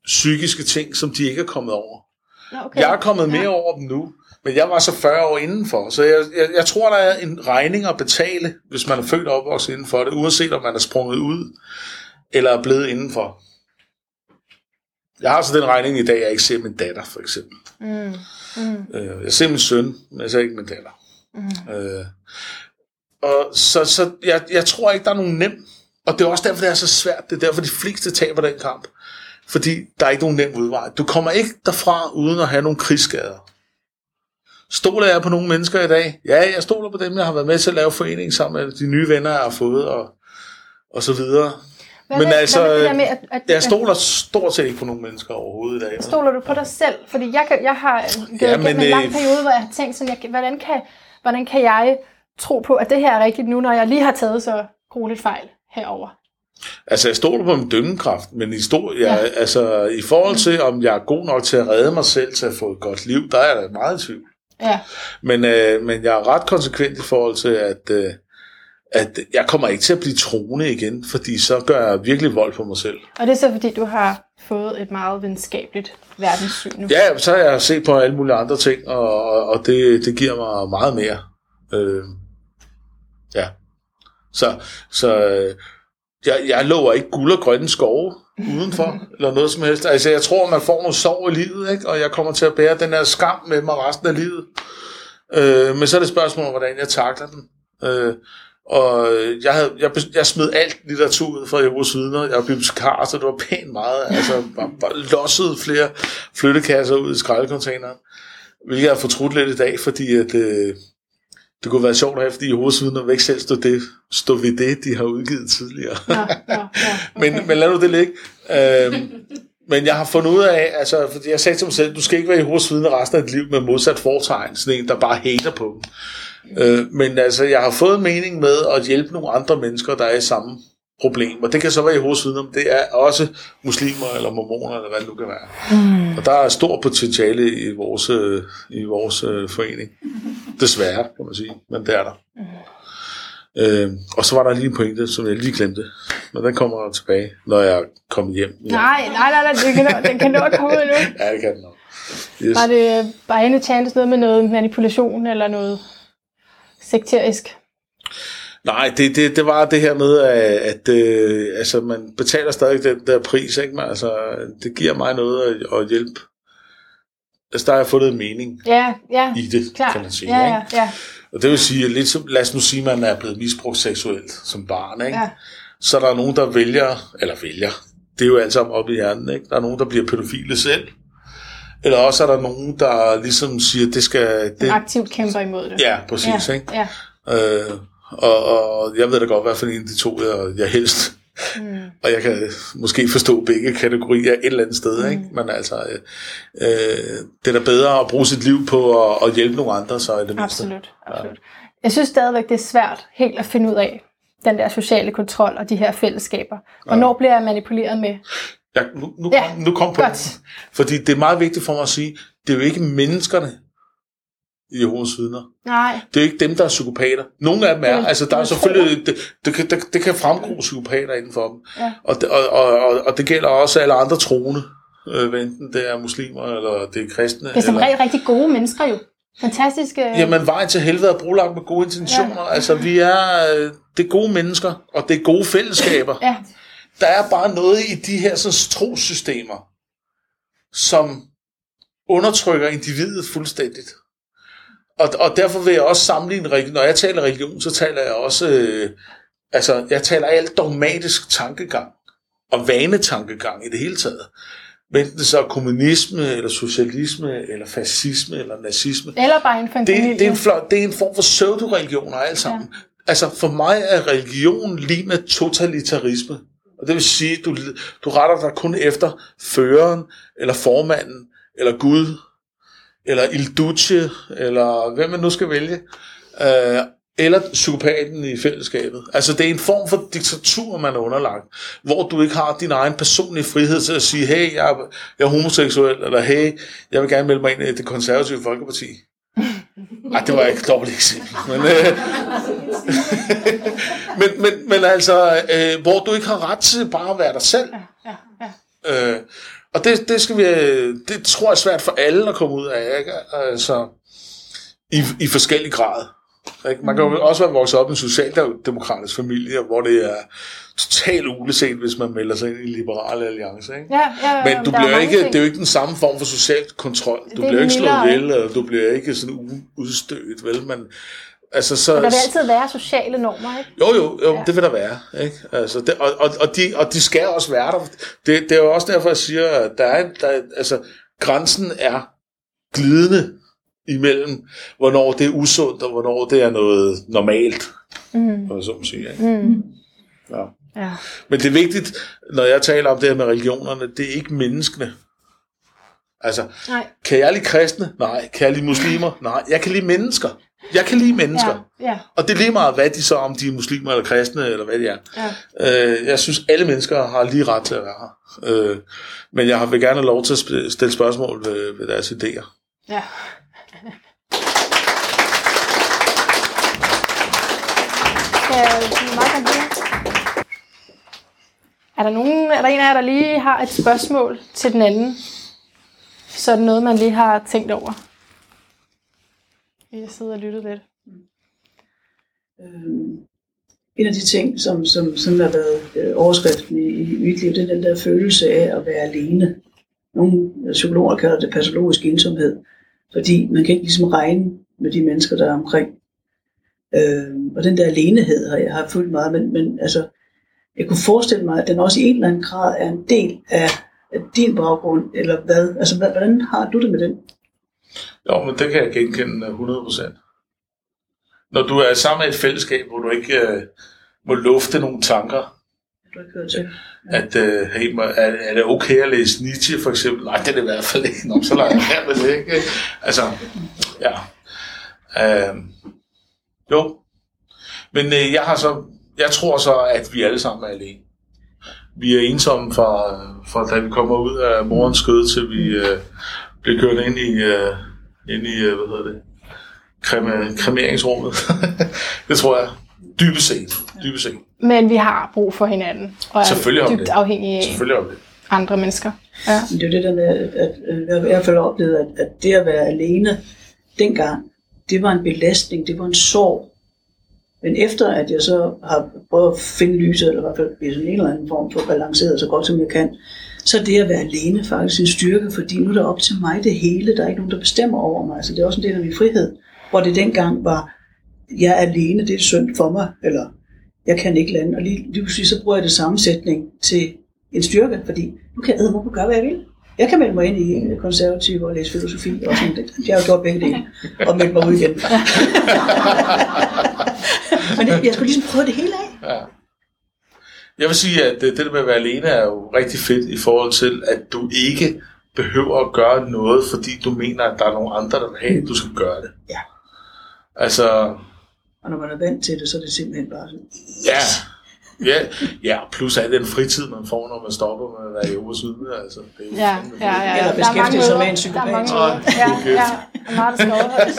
psykiske ting, som de ikke er kommet over. Okay. Jeg er kommet mere Ja. over dem nu, men jeg var så 40 år indenfor, så jeg, jeg, jeg tror, der er en regning at betale, hvis man er født og opvokset indenfor det, uanset om man er sprunget ud, eller er blevet indenfor. Jeg har så den regning i dag, at jeg ikke ser min datter, for eksempel. Mm. Mm. Øh, Jeg ser min søn, men jeg ser ikke min datter. Mm. Øh, og så, så jeg, jeg tror ikke, der er nogen nem. Og det er også derfor, det er så svært. Det er derfor, de fleste taber den kamp. Fordi der er ikke nogen nem udvej. Du kommer ikke derfra, uden at have nogle krigsskader. Stoler jeg på nogle mennesker i dag? Ja, jeg stoler på dem, jeg har været med til at lave forening sammen med de nye venner, jeg har fået, og, og så videre. Hvad Men med, altså, hvad det der med, at, at Jeg stoler stort set ikke på nogen mennesker overhovedet i dag. Stoler du på dig selv? Fordi jeg, kan, jeg har gået Ja, igennem en lang øh, periode, hvor jeg har tænkt sådan, jeg, hvordan, kan, hvordan kan jeg tro på, at det her er rigtigt nu, når jeg lige har taget så grueligt fejl herover? Altså, jeg stoler på min dømmekraft, men i, stor, jeg, Ja. ja. altså, i forhold til, om jeg er god nok til at redde mig selv til at få et godt liv, der er jeg da meget i tvivl. Ja, Men, øh, men jeg er ret konsekvent i forhold til, at, øh, at jeg kommer ikke til at blive troende igen, fordi så gør jeg virkelig vold på mig selv. og det er så fordi, du har fået et meget videnskabeligt verdenssyn nu. Ja, så har jeg set på alle mulige andre ting, og, og, det, det giver mig meget mere. Øh, ja. Så, så øh, jeg, jeg lover ikke guld og grønne skove udenfor, eller noget som helst. Altså, jeg tror, man får noget sorg i livet, ikke? og jeg kommer til at bære den her skam med mig resten af livet. Øh, men så er det spørgsmål om, hvordan jeg takler den. Øh, og jeg, havde, jeg, jeg smed alt litteratur ud fra Jehovas vidner. Jeg var bibliotekar, så det var pænt meget. Altså, bare, bare lossede flere flyttekasser ud i skraldecontaineren. Hvilket jeg fortrudt lidt i dag, fordi at, øh, det kunne være sjovt at have, fordi Jehovas vidner vil ikke selv stå, det, stå ved det, de har udgivet tidligere. Nå, nå, nå, okay. men, men lad nu det ligge. Øhm, men jeg har fundet ud af, altså, fordi jeg sagde til mig selv, du skal ikke være Jehovas vidne resten af dit liv med modsat fortegn, sådan en, der bare hater på dem. Øh, men altså, jeg har fået mening med at hjælpe nogle andre mennesker, der er i samme problem. Og det kan så være Jehovas vidner, men det er også muslimer eller mormoner, eller hvad det nu kan være. Mm. Og der er stor potentiale i vores, øh, i vores øh, forening. Desværre, kan man sige, men det er der. Øh, og så var der lige en pointe, som jeg lige glemte. Men den kommer tilbage, når jeg er kommet hjem. Ja, Nej, nej, nej, nej, det kan nå, den kan at komme ud nu. ja det kan den nok. Yes. Var det bare en chance noget med noget manipulation eller noget sekterisk? Nej, det, det, det var det her med, at, at øh, altså, man betaler stadig den der pris. Ikke? Men, altså, det giver mig noget at, at hjælpe. Altså, der har jeg fundet en mening Ja, ja, i det, klart. kan man sige. ja, ikke? ja, ja, Og det vil sige, at lidt som, lad os nu sige, at man er blevet misbrugt seksuelt som barn. Ikke? ja. Så er der nogen, der vælger, eller vælger, det er jo alt sammen op i hjernen, ikke? Der er nogen, der bliver pædofile selv. Eller også er der nogen, der ligesom siger, det skal... Det, aktivt kæmper imod det. ja, præcis, ja, ikke? ja. Øh, og, og jeg ved da godt, hvad for en af de to, jeg, jeg helst. Mm. Og jeg kan måske forstå begge kategorier et eller andet sted, ikke? Men altså, øh, øh, det er da bedre at bruge sit liv på at, at hjælpe nogle andre, så i det mindste. Absolut, absolut. Jeg synes stadigvæk, det er svært helt at finde ud af, den der sociale kontrol og de her fællesskaber. Hvornår bliver jeg manipuleret med? Ja, nu, nu, Ja, nu kom på godt. Fordi det er meget vigtigt for mig at sige, det er jo ikke menneskerne i Jehovas vidner. Nej, Det er jo ikke dem, der er psykopater. Nogle af dem er. Altså, der er selvfølgelig, det, det, kan, det, det kan fremgå psykopater inden for dem. Ja. Og, det, og, og, og, og det gælder også alle andre troende. Øh, enten det er muslimer, eller det er kristne. det er som eller, regel rigtig gode mennesker jo. Fantastiske... Jamen, vejen til helvede er brolagt med gode intentioner. Ja. Altså, vi er, øh, det er gode mennesker, og det er gode fællesskaber. Ja, Der er bare noget i de her sådan, trosystemer, som undertrykker individet fuldstændigt. Og, og derfor vil jeg også sammenligne, religion- når jeg taler religion, så taler jeg også, øh, altså jeg taler alt dogmatisk tankegang, og vanetankegang i det hele taget. enten så er kommunisme, eller socialisme, eller fascisme, eller nazisme. Eller bare en Det, det, er en, flot, det er en form for pseudo-religioner alt sammen. Ja. Altså for mig er religion ligner totalitarisme. Og det vil sige, du, du retter dig kun efter føreren, eller formanden, eller Gud, eller Il Duce, eller hvem man nu skal vælge. Øh, eller psykopaten i fællesskabet. Altså det er en form for diktatur, man er underlagt, hvor du ikke har din egen personlige frihed til at sige, hey, jeg er, jeg er homoseksuel, eller hey, jeg vil gerne melde mig ind i det konservative folkeparti. Ej, det var ikke et dårligt eksempel. Men, øh, men, men, men altså, øh, hvor du ikke har ret til bare at være dig selv. Ja, ja. Øh, og det, det, skal vi, det tror jeg er svært for alle at komme ud af, ikke? Altså, i, i forskellig grad. Ikke? Man kan jo også være vokset op i en socialdemokratisk familie, hvor det er totalt uleset, hvis man melder sig ind i Liberale Alliance. Ikke? Ja, ja, Men du er bliver ikke, det er jo ikke den samme form for social kontrol. Du er bliver ikke slået ihjel, og du bliver ikke sådan udstødt, vel? Men, altså, så, Men der vil altid være sociale normer, ikke? jo, jo, jo Ja. det vil der være. Ikke? Altså, det, og, og, og, de, og de skal også være der. Det, det er jo også derfor, jeg siger, at der er, der, er- altså, grænsen er glidende imellem, hvornår det er usundt, og hvornår det er noget normalt. Mm. Og så må sige, ikke? Mm. Ja. Ja. Men det er vigtigt, når jeg taler om det her med religionerne, det er ikke menneskene. Altså, Nej. kan jeg lide kristne? Nej. Kan jeg lide muslimer? Nej. Jeg kan lide mennesker. Jeg kan lide mennesker. Ja, ja, Og det er lige meget, hvad de så, om de er muslimer eller kristne, eller hvad de er. ja. Øh, jeg synes, alle mennesker har lige ret til at være her. Øh, men jeg vil gerne have lov til at stille spørgsmål ved, ved deres idéer. ja. Skal jeg meget gerne høre? Er der, nogen, er der en af jer, der lige har et spørgsmål til den anden? Så er det noget, man lige har tænkt over. Jeg sidder og lytter lidt. Øhm, en af de ting, som, som sådan har været øh, overskriften i, i mit liv, det er den der følelse af at være alene. Nogle psykologer kalder det patologisk ensomhed, fordi man kan ikke ligesom regne med de mennesker, der er omkring. Øh, og den der alenehed har jeg har fulgt meget, men, men altså, jeg kunne forestille mig, at den også i en eller anden grad er en del af, din baggrund, eller hvad? Altså, hvad- hvordan har du det med den? Jo, men det kan jeg genkende 100%. Når du er sammen med et fællesskab, hvor du ikke øh, må lufte nogle tanker, du ikke til? at øh, hey, er, er det okay at læse Nietzsche for eksempel? Nej, det er det i hvert fald ikke. Nå, så lader jeg være med det, ikke? Altså, ja. Øh, jo. Men øh, jeg har så, jeg tror så, at vi alle sammen er alene. Vi er ensomme fra, fra da vi kommer ud af morens skød, til vi øh, bliver kørt ind i, øh, ind i øh, hvad hedder det, Krema, kremeringsrummet. det tror jeg. Dybest set. Dybest set. Men vi har brug for hinanden. Og er Selvfølgelig vi dybt det. afhængige af Selvfølgelig om det. andre mennesker. Ja. Men det er jo det der med, at, at, at jeg i hvert fald oplevede, at, at det at være alene dengang, det var en belastning, det var en sorg. Men efter at jeg så har prøvet at finde lyset, eller i hvert fald blive sådan en eller anden form for balanceret så godt som jeg kan, så er det at være alene faktisk en styrke, fordi nu er det op til mig det hele. Der er ikke nogen, der bestemmer over mig. Så det er også en del af min frihed. Hvor det dengang var, jeg er alene, det er synd for mig, eller jeg kan ikke lande. Og lige, lige pludselig så bruger jeg det samme sætning til en styrke, fordi nu kan jeg æde, gøre, hvad jeg vil. Jeg kan melde mig ind i konservativ og læse filosofi og sådan det. Jeg har gjort begge dele og meldt mig ud igen. Men det, jeg skulle ligesom prøve det hele af. Ja. Jeg vil sige, at det det der med at være alene er jo rigtig fedt i forhold til, at du ikke behøver at gøre noget, fordi du mener, at der er nogle andre, der vil have, at du skal gøre det. Ja. Altså, Og når man er vant til det, så er det simpelthen bare sådan. ja. Ja, ja, plus al den fritid, man får, når man stopper med at være i vidne. Altså, det er jo Ja, ja, fedt. ja. Eller Der er mange beskæftige sig med en psykopat. Der er mange møder. Ja, ja. Meget, der skal overholdes.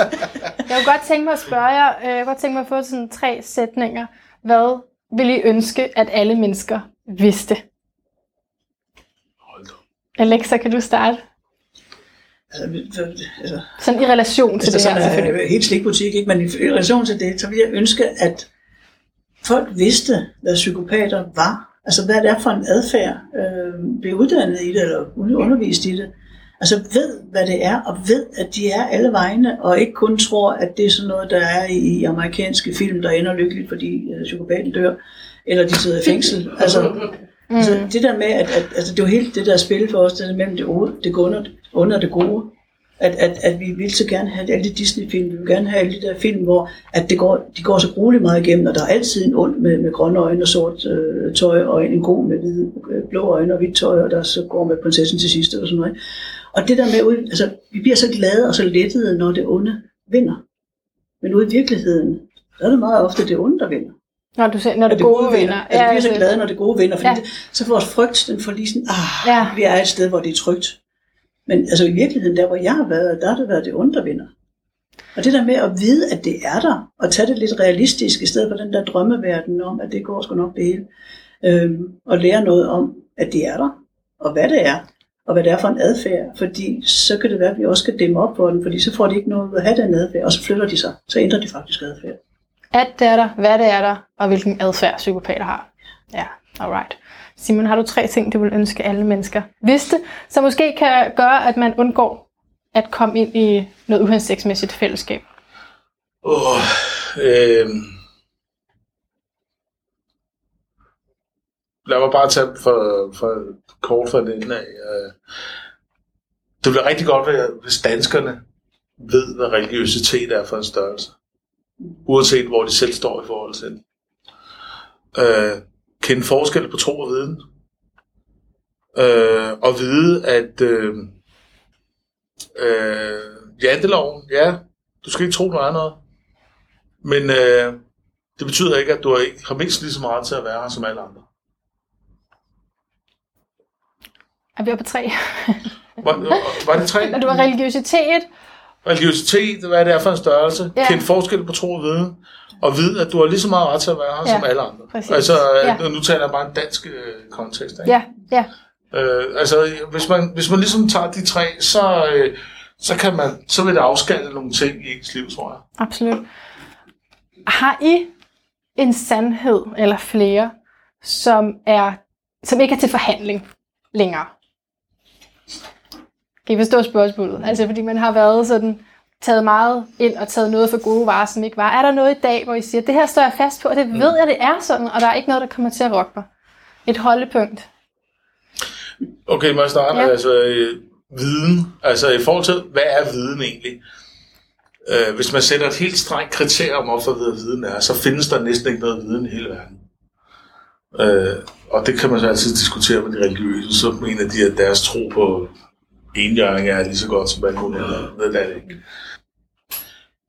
Jeg kunne godt tænke mig at spørge jer, øh, jeg kunne godt tænke mig at få sådan tre sætninger. Hvad vil I ønske, at alle mennesker vidste? Hold da. Alexa, kan du starte? Altså, altså, Sådan i relation til Hvis det her, sådan selvfølgelig. er helt slikbutik, ikke? men i i relation til det, så ville jeg ønske, at folk vidste, hvad psykopater var. Altså, hvad det er for en adfærd. Øh, blive uddannet i det, eller undervist i det. Altså, ved, hvad det er, og ved, at de er alle vegne, og ikke kun tror, at det er sådan noget, der er i, amerikanske film, der ender lykkeligt, fordi øh, psykopaten dør, eller de sidder i fængsel. Altså, Mm. Altså det der med, at, at altså, det var helt det der spil for os, det der mellem det, det gode under det gode. At, at, at vi vil så gerne have alle de Disney-film, vi vil gerne have alle de der film, hvor at det går, de går så grueligt meget igennem, og der er altid en ond med, med grønne øjne og sort øh, tøj, og en god med hvide, øh, blå øjne og hvidt tøj, og der så går med prinsessen til sidst, og sådan noget. Og det der med, altså, vi bliver så glade og så lettede, når det onde vinder. Men ude i virkeligheden, så er det meget ofte det onde, der vinder. Når, du siger, når det, det gode, gode vinder. vinder. Altså, ja, vi er så glade, når det gode vinder, fordi Ja. det, så får vores frygt, den får lige sådan, ah, ja. vi er et sted, hvor det er trygt. Men altså i virkeligheden, der hvor jeg har været, der har det været det undervinder. Og det der med at vide, at det er der, og tage det lidt realistisk, i stedet for den der drømmeverden om, at det går sgu nok det hele, øhm, og lære noget om, at det er der, og hvad det er, og hvad det er for en adfærd, fordi så kan det være, at vi også skal dæmme op for den, fordi så får de ikke noget ud at have den adfærd, og så flytter de sig, så ændrer de faktisk adfærd. At det er der, hvad det er der, og hvilken adfærd psykopater har. Ja, alright. Simon, har du tre ting, du vil ønske alle mennesker vidste, som måske kan gøre, at man undgår at komme ind i noget uhensigtsmæssigt fællesskab? Oh, øh, lad mig bare tage for, for kort for den af. Øh. Det bliver rigtig godt, hvis danskerne ved, hvad religiøsitet er for en størrelse. Uanset hvor de selv står i forhold til det. Øh, kende forskel på tro og viden. Øh, og vide, at øh, øh, janteloven, ja, du skal ikke tro noget andet. Men øh, det betyder ikke, at du ikke har mindst lige så meget til at være her som alle andre. Er vi oppe på tre? Var, var det tre? Når du har religiøsitet, Religiøsitet, hvad det er for en størrelse. Ja. Ja. Kend forskel på tro og viden. Og vide, at du har lige så meget ret til at være her Ja, som alle andre. præcis. Altså, ja. nu taler jeg bare en dansk øh, kontekst. Ikke? ja, ja, Øh, altså, hvis man, hvis man ligesom tager de tre, så, øh, så, kan man, så vil det afskalle nogle ting i ens liv, tror jeg. absolut. Har I en sandhed eller flere, som, er, som ikke er til forhandling længere? Kan I forstå spørgsmålet? Altså, fordi man har været sådan, taget meget ind og taget noget for gode varer, som ikke var. Er der noget i dag, hvor I siger, det her står jeg fast på, og det ved jeg, det er sådan, og der er ikke noget, der kommer til at rokke mig? Et holdepunkt. Okay, må jeg starte? Ja. Altså, øh, viden. Altså, i forhold til, hvad er viden egentlig? Øh, hvis man sætter et helt strengt kriterium op for, hvad viden er, så findes der næsten ikke noget viden i hele verden. Øh, og det kan man så altid diskutere med de religiøse. Så mener de, at deres tro på enhjørning er lige så godt som alt muligt. Det er det ikke.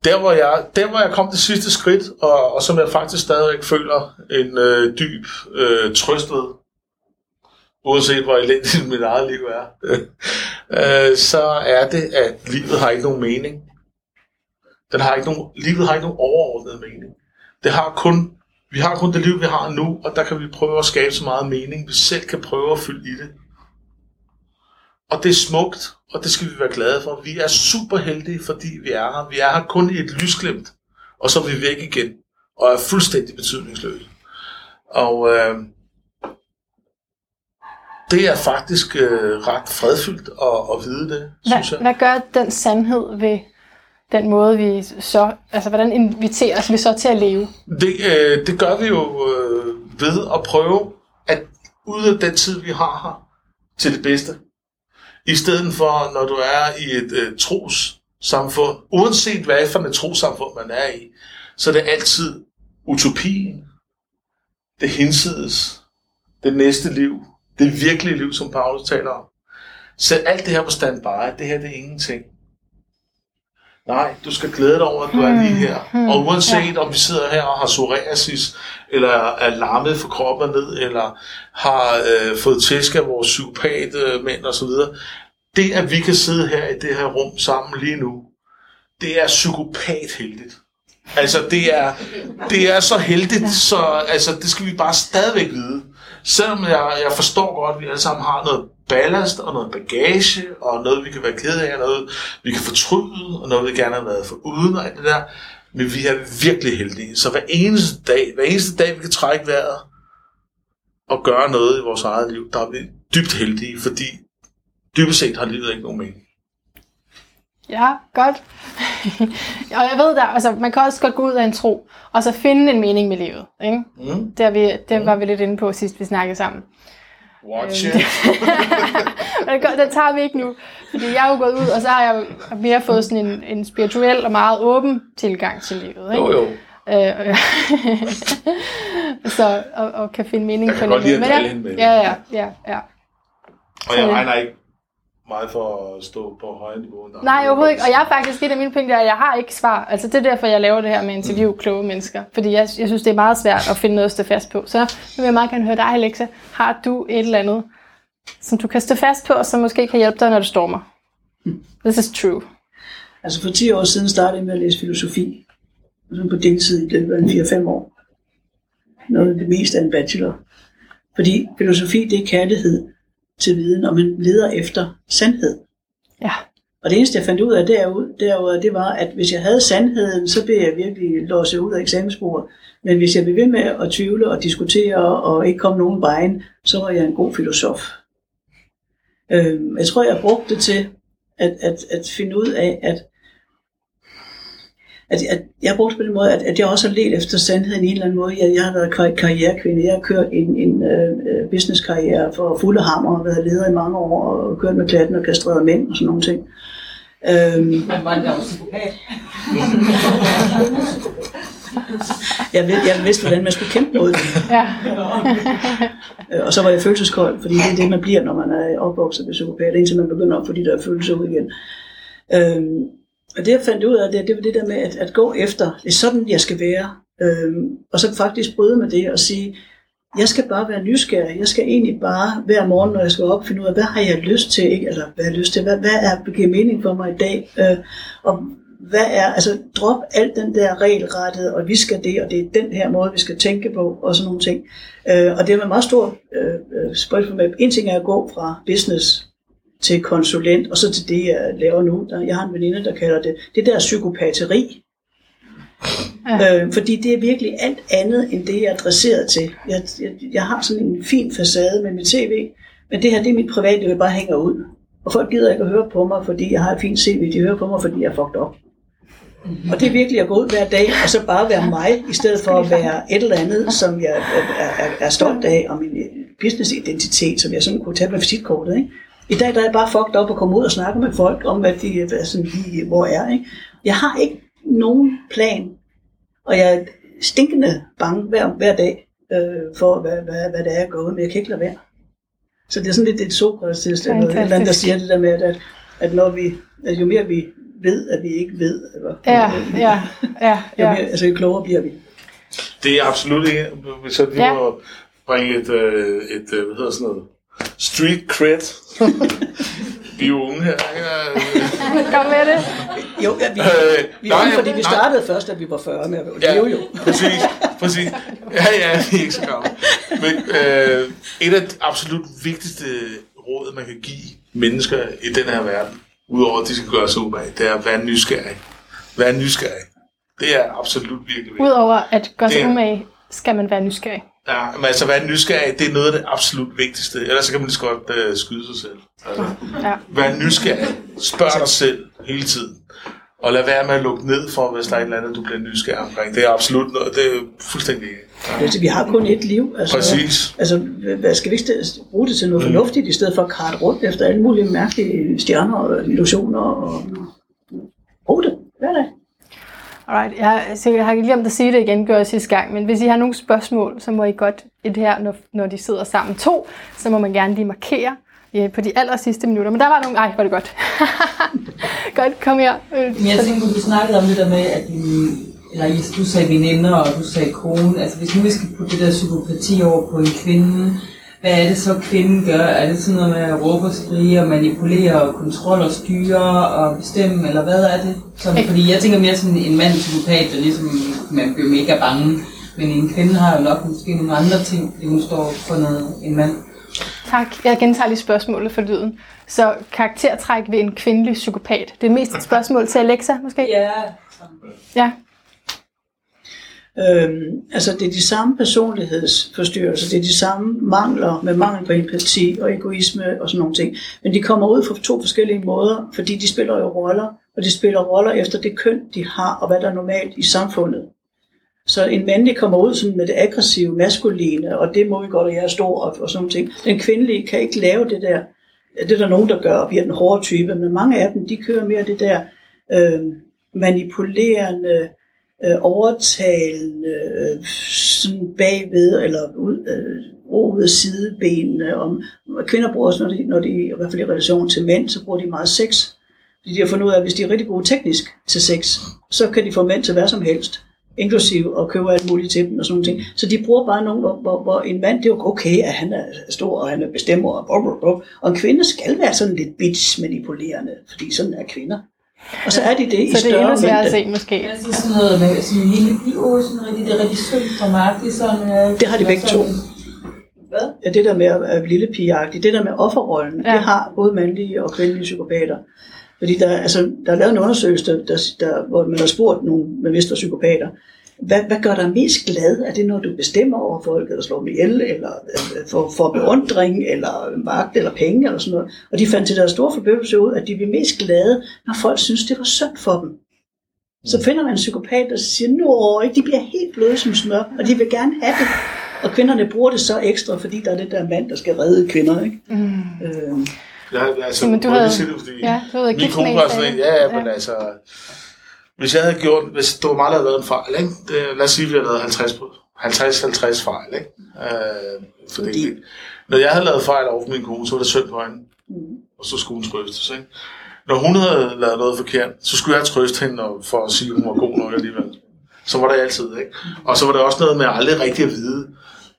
Der hvor, jeg, der, hvor jeg kom det sidste skridt, og, og som jeg faktisk stadig føler en øh, dyb øh, trøst ved, uanset hvor elendigt mit eget liv er, øh, så er det, at livet har ikke nogen mening. Den har ikke nogen, livet har ikke nogen overordnet mening. Det har kun, vi har kun det liv, vi har nu, og der kan vi prøve at skabe så meget mening, vi selv kan prøve at fylde i det. Og det er smukt, og det skal vi være glade for. Vi er super heldige, fordi vi er her. Vi er her kun i et lysglimt, og så er vi væk igen, og er fuldstændig betydningsløse. Og øh, det er faktisk øh, ret fredfyldt at, at vide det, synes Hvad, jeg. hvad gør den sandhed ved den måde, vi så... Altså, hvordan inviteres vi så til at leve? Det, øh, det gør vi jo øh, ved at prøve at ud af den tid, vi har her, til det bedste. I stedet for, når du er i et øh, trossamfund, uanset hvad for et trossamfund man er i, så er det altid utopien, det hinsides, det næste liv, det virkelige liv, som Paulus taler om. Sæt alt det her på standby, det her det er ingenting. Nej, du skal glæde dig over, at du er lige her. hmm, Og uanset om vi sidder her og har psoriasis, eller er lammet for kroppen ned, eller har øh, fået tæsk af vores psykopat øh, mænd og så videre. Det, at vi kan sidde her i det her rum sammen lige nu, det er psykopat heldigt. Altså, det er, det er så heldigt, så altså, det skal vi bare stadigvæk vide. Selvom jeg, jeg forstår godt, at vi alle sammen har noget ballast og noget bagage, og noget, vi kan være ked af, og noget, vi kan fortryde, og noget, vi gerne har været for uden og alt det der. Men vi er virkelig heldige. Så hver eneste dag, hver eneste dag, vi kan trække vejret og gøre noget i vores eget liv, der er vi dybt heldige, fordi dybest set har livet ikke nogen mening. Ja, godt. og jeg ved der, altså man kan også godt gå ud af en tro, og så finde en mening med livet. Ikke? Mm. Det, er vi, det var vi lidt inde på sidst, vi snakkede sammen. Watch Øhm, it. Men den tager vi ikke nu. Fordi jeg er jo gået ud, og så har jeg mere fået sådan en, en spirituel og meget åben tilgang til livet. Ikke? Jo, jo. Øh, så, og, og kan finde mening Jeg kan på godt lide at Men drille ja, hende med ja, ja, ja, ja. Og jeg regner ikke meget for at stå på højere niveau. end. Nej, overhovedet ikke. Og jeg er faktisk et af mine pointer, at jeg har ikke svar. Altså det er derfor, jeg laver det her med interview kloge mennesker. Fordi jeg, jeg synes, det er meget svært at finde noget at stå fast på. Så nu vil jeg meget gerne høre dig, Alexa. Har du et eller andet, som du kan stå fast på, og som måske kan hjælpe dig, når det stormer? This is true. Altså for 10 år siden startede jeg med at læse filosofi. Sådan på deltid i løbet af en 4-5 år. Noget af det meste af en bachelor. Fordi filosofi, det er kærlighed til viden, og man leder efter sandhed. Ja. Og det eneste, jeg fandt ud af derud, derude, det var, at hvis jeg havde sandheden, så blev jeg virkelig låst ud af eksamensbordet. Men hvis jeg blev ved med at tvivle og diskutere og ikke komme nogen vejen, så var jeg en god filosof. Øhm, jeg tror, jeg brugte det til at, at, at finde ud af, at, at, at jeg brugte på den måde, at, at jeg også har let efter sandheden i en eller anden måde. Jeg, jeg har været kar- karrierekvinde. Jeg har kørt en, en uh, businesskarriere for fulde hammer og været leder i mange år og kørt med klatten og kastreret mænd og sådan nogle ting. Øhm, Man var jo psykopat. jeg, ved, jeg vidste, hvordan man skulle kæmpe mod det. Ja. Øh, Og så var jeg følelseskold, fordi det er det, man bliver, når man er opvokset med psykopat, indtil man begynder at få de der følelser ud igen. Øhm, og det, jeg fandt ud af, det, det var det der med at, at gå efter, det er sådan, jeg skal være. Øhm, og så faktisk bryde med det og sige, jeg skal bare være nysgerrig. Jeg skal egentlig bare hver morgen, når jeg skal op, finde ud af, hvad har jeg lyst til, ikke? eller hvad har jeg lyst til, hvad, hvad er, giver mening for mig i dag, øh, og hvad er, altså drop alt den der regelrettet, og vi skal det, og det er den her måde, vi skal tænke på, og sådan nogle ting. Øh, og det er med meget stor øh, øh, spørgsmål en ting er at gå fra business til konsulent, og så til det, jeg laver nu. Der, jeg har en veninde, der kalder det, det der psykopateri. Ja. Øh, fordi det er virkelig alt andet, end det, jeg er adresseret til. Jeg, jeg, jeg har sådan en fin facade med mit tv, men det her, det er mit private, jeg bare hænger ud. Og folk gider ikke at høre på mig, fordi jeg har et fint CV. De hører på mig, fordi jeg er fucked op. Og det er virkelig at gå ud hver dag, og så bare være mig, i stedet for at være et eller andet, som jeg er, er, er stolt af, og min businessidentitet, som jeg sådan kunne tage med visitkortet. Ikke? I dag der er jeg bare fucked op og komme ud og snakke med folk om, hvad de, hvad sådan, de, hvor jeg er. Ikke? Jeg har ikke nogen plan, og jeg er stinkende bange hver, hver dag øh, for, hvad, hvad, hvad det er, jeg går ud, men jeg kan ikke lade være. Så det er sådan lidt et Sokrates tilstand, eller et eller andet, der siger det der med, at, at når vi, at jo mere vi ved, at vi ikke ved, eller, Ja, ja, ja, jo ja. mere, altså jo klogere bliver vi. Det er absolut ikke, hvis jeg lige Ja. må bringe et, øh, et, øh, hvad hedder sådan noget, street cred. vi er jo unge her. Kom med det. Jo, ja, vi, Øh, vi nej, er unge, jeg- fordi vi nej. startede først, da vi var 40 med at Ja, leve jo. præcis, præcis. Ja, ja, vi er ikke så gamle. Men øh, et af de absolut vigtigste råd, man kan give mennesker i den her verden, udover at de skal gøre sig umage, det er at være nysgerrig. Være nysgerrig. Det er absolut virkelig vigtigt. Udover at gøre sig umage, skal man være nysgerrig. Ja, men altså være nysgerrig, det er noget af det absolut vigtigste. Ellers så kan man lige så godt øh, skyde sig selv. Altså, Ja. vær nysgerrig. Spørg dig selv hele tiden. Og lad være med at lukke ned for, hvis der er et eller andet, du bliver nysgerrig omkring. Det er absolut noget, det er fuldstændig... Ja. Altså, vi har kun et liv. Altså, Præcis. Altså, hvad skal vi ikke bruge det til noget fornuftigt, i stedet for at karte rundt efter alle mulige mærkelige stjerner og illusioner og brug det hver dag. Alright, jeg, er jeg har glemt at sige det igen, gør jeg sidste gang, men hvis I har nogle spørgsmål, så må I godt i det her, når, når de sidder sammen to, så må man gerne lige markere ja, på de aller sidste minutter. Men der var nogle... Ej, var det godt. godt, kom her. Men jeg tænkte, du snakkede om det der med, at din, eller du sagde veninder, og du sagde kone. Altså hvis nu vi skal putte det der psykopati over på en kvinde, hvad er det så kvinden gør? Er det sådan noget med at råbe og skrige og manipulere og kontrol og styre og bestemme, eller hvad er det? Som, fordi jeg tænker mere sådan en mand psykopat, der ligesom man bliver mega bange. Men en kvinde har jo nok måske nogle andre ting, fordi hun står for noget, en mand. Tak. Jeg gentager lige spørgsmålet for lyden. Så karaktertræk ved en kvindelig psykopat. Det er mest et spørgsmål til Alexa, måske? Ja. Ja. Øhm, altså, det er de samme personlighedsforstyrrelser, det er de samme mangler med mangel på empati og egoisme og sådan nogle ting. Men de kommer ud på to forskellige måder, fordi de spiller jo roller, og de spiller roller efter det køn, de har, og hvad der er normalt i samfundet. Så en mandlig kommer ud sådan med det aggressive, maskuline, og det må vi godt, og jeg er stor, og, og sådan nogle ting. Den kvindelige kan ikke lave det der. Det er der nogen, der gør, og bliver den hårde type, men mange af dem, de kører mere det der øh, manipulerende, øh, overtalende, øh, sådan bagved, eller ud, øh, ud af sidebenene. Om, kvinder bruger også, når de, når de, i hvert fald i relation til mænd, så bruger de meget sex. Fordi de har fundet ud af, at hvis de er rigtig gode teknisk til sex, så kan de få mænd til hvad som helst inklusiv og køber alt muligt til dem og sådan noget. ting. Så de bruger bare nogen, hvor, hvor, hvor en mand, det er jo okay, at han er stor, og han er bestemmer, og, blah, blah, blah. og en kvinde skal være sådan lidt bitch manipulerende, fordi sådan er kvinder. Og så er de det i Så det er større endnu sværere at se, måske. Ja, så sådan noget med sådan en lille bio, sådan rigtig, det er rigtig sødt og mærkeligt, sådan... øh, Det har de begge to. Hvad? Ja, det der med at være lille pigeagtig, det der med offerrollen, ja. Det har både mandlige og kvindelige psykopater. Fordi der, altså, der er lavet en undersøgelse, der, der, der, hvor man har spurgt nogle med vidste psykopater, hvad, hvad gør dig mest glad? Er det, når du bestemmer over folk, eller slår dem ihjel, eller øh, får, får beundring, eller magt, eller penge, eller sådan noget? Og de fandt til deres store forbøvelse ud, at de blev mest glade, når folk synes, det var synd for dem. Så finder man en psykopat, der siger, nu ikke, de bliver helt bløde som smør, og de vil gerne have det. Og kvinderne bruger det så ekstra, fordi der er det der mand, der skal redde kvinder. Ikke? Mm. Øh, Jeg, altså, Simon, du havde- det, fordi Ja, du havde min kone var sådan en, ja, ja, men Ja. altså, hvis jeg havde gjort, hvis det var mig, der havde lavet en fejl, ikke? Det, lad os sige, at vi havde lavet 50 på- 50-50 fejl, ikke? Øh, fordi, Fordi? når jeg havde lavet fejl over for min kone, så var det synd på hende, mm. og så skulle hun trøstes, ikke? Når hun havde lavet noget forkert, så skulle jeg trøste hende for at sige, at hun var god nok alligevel. Så var det altid, ikke? Og så var det også noget med aldrig rigtig at vide,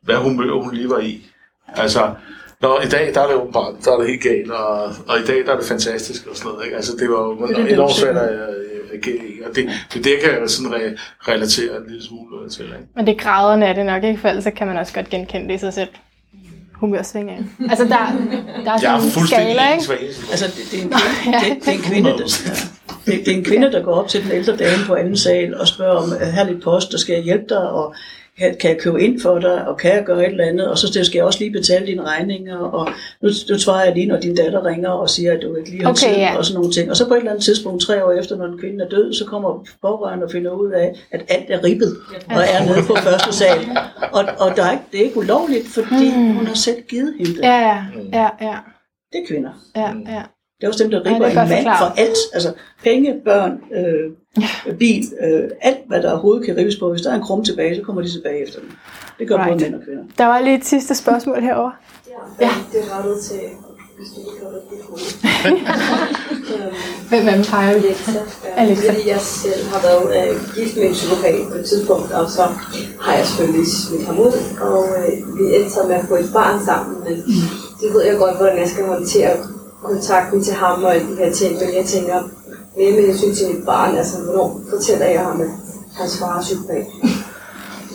hvad humør hun lige var i. Altså, når i dag, der er det bare, der er det helt galt, og, og i dag, der er det fantastisk og sådan noget, ikke? Altså, det var jo det, det, enormt svært at og det, det, det kan jeg sådan re- relatere en lille smule til, ikke? Men det er graderne er det nok ikke, for ellers så kan man også godt genkende det i sig selv. Humørsvingninger. Altså, der, der er Jeg er sådan en fuldstændig skala, ikke? Altså, det, det, er en kvinde, det, det, er en kvinde, der, det, det er en kvinde, der går op til den ældre dame på anden sal og spørger om, "Er her er lidt post, og skal jeg hjælpe dig, og kan, kan jeg købe ind for dig, og kan jeg gøre et eller andet, og så skal jeg også lige betale dine regninger, og nu, nu svarer jeg lige, når din datter ringer og siger, at du ikke lige har Okay, tid, ja. og sådan nogle ting. Og så på et eller andet tidspunkt, tre år efter, når den kvinde er død, så kommer pårørende og finder ud af, at alt er ribbet, og er nede på første sal. Og, og der er ikke, det er ikke ulovligt, fordi Hmm. hun har selv givet hende det. Ja, ja, ja, ja, Det er kvinder. ja, ja. Det er også dem, der det er ripper en mand for alt. Altså penge, børn, øh, bil, øh, alt hvad der overhovedet kan rives på. Hvis der er en krum tilbage, så kommer de tilbage efter dem. Det gør Right. både mænd og kvinder. Der var lige et sidste spørgsmål herovre. Ja, det er rettet til, hvis du ikke har øhm, Hvem af dem peger? Alexa. Ja, Alexa. Fordi jeg selv har været øh, gift med en psykopat på et tidspunkt, og så har jeg selvfølgelig smidt ham ud, og øh, vi endte så med at få et barn sammen, men det ved jeg godt, hvordan jeg skal håndtere kontakten til ham og alle de her ting, men jeg tænker mere med hensyn til mit barn, altså hvornår fortæller jeg ham, at hans far er psykopat?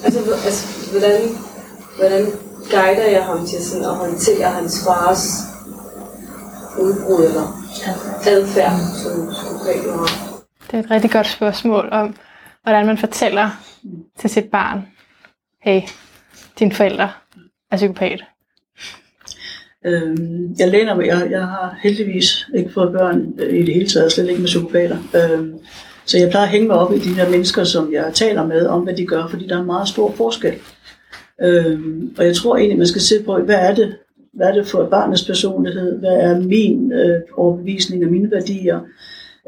Altså, altså hvordan, hvordan guider jeg ham til sådan at håndtere hans fars udbrud eller adfærd, som psykopat har? Det er et rigtig godt spørgsmål om, hvordan man fortæller til sit barn, hey, dine forældre er psykopat. Øhm, jeg læner mig, jeg, jeg har heldigvis ikke fået børn øh, i det hele taget, slet ikke med psykopater. Øhm, så jeg plejer at hænge mig op i de der mennesker, som jeg taler med om, hvad de gør, fordi der er en meget stor forskel. Øhm, og jeg tror egentlig, man skal se på, hvad er det, hvad er det for barnets personlighed? Hvad er min øh, overbevisning og mine værdier?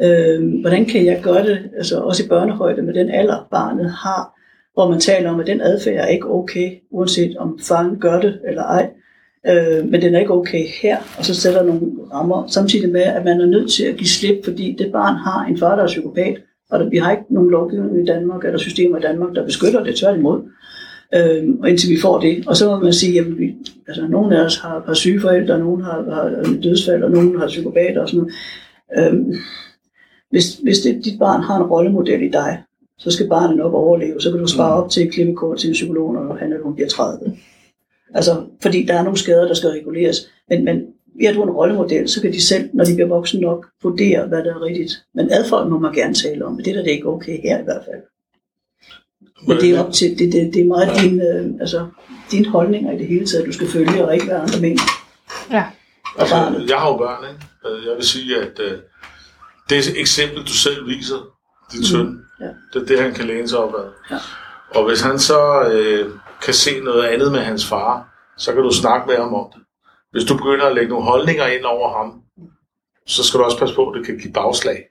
Øh, hvordan kan jeg gøre det, altså også i børnehøjde med den alder, barnet har, hvor man taler om, at den adfærd er ikke okay, uanset om faren gør det eller ej. Øh, men den er ikke okay her, og så sætter nogle rammer, samtidig med, at man er nødt til at give slip, fordi det barn har en far, der er psykopat, og der, vi har ikke nogen lovgivning i Danmark, eller systemer i Danmark, der beskytter det tværtimod. Øh, og indtil vi får det. Og så må man sige, at vi, altså, nogle af os har, har syge forældre, og nogle har, har dødsfald, og nogle har psykopater og sådan noget. Øh, hvis, hvis det, dit barn har en rollemodel i dig, så skal barnet nok overleve. Så kan du spare op til et klippekort til en psykolog, når han eller hun bliver 30. Altså, fordi der er nogle skader, der skal reguleres. Men, men ved at du er en rollemodel, så kan de selv, når de bliver voksne nok, vurdere, hvad der er rigtigt. Men adfærd må man gerne tale om, men det er da det er ikke okay her i hvert fald. Men det er op til, det, det, det er meget din, øh, altså, dine holdninger i det hele taget, du skal følge, og ikke hvad andre mener. Ja. Altså, jeg har jo børn, ikke? Øh, Jeg vil sige, at øh, det eksempel, du selv viser, din søn, Ja. det er det, han kan læne sig op ad. Ja. Og hvis han så øh, kan se noget andet med hans far, så kan du snakke med ham om det. Hvis du begynder at lægge nogle holdninger ind over ham, så skal du også passe på, at det kan give bagslag.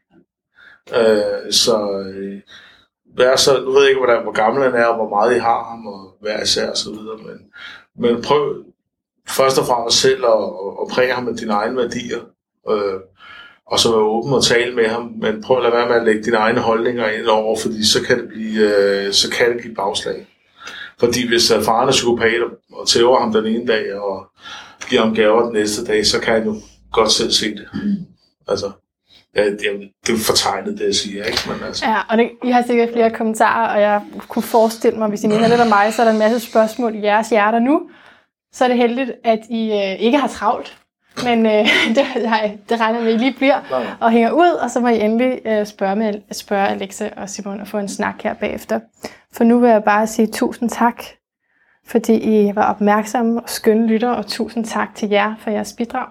Øh, så øh, vær så, nu ved jeg ikke, hvordan, hvor gammel han er, og hvor meget I har ham, og hvad især og så videre, men, men prøv først og fremmest selv at, at præge ham med dine egne værdier, øh, og så være åben og tale med ham, men prøv at lade være med at lægge dine egne holdninger ind over, fordi så kan det, blive, øh, så kan det give bagslag. Fordi hvis uh, faren er psykopat og tæver ham den ene dag, og giver ham gaver den næste dag, så kan han jo godt selv se det. Altså, ja, det, det er fortegnet, det jeg siger, ikke? Men altså. Ja, og det, I har sikkert flere kommentarer, og jeg kunne forestille mig, hvis I minder lidt om mig, så er der en masse spørgsmål i jeres hjerter nu. Så er det heldigt, at I øh, ikke har travlt, men øh, det, nej, det regner med, at I lige bliver Nej. og hænger ud, og så må I endelig øh, spørge, med, spørge Alexa og Simon og få en snak her bagefter. For nu vil jeg bare sige tusind tak, fordi I var opmærksomme og skønne lytter, og tusind tak til jer for jeres bidrag.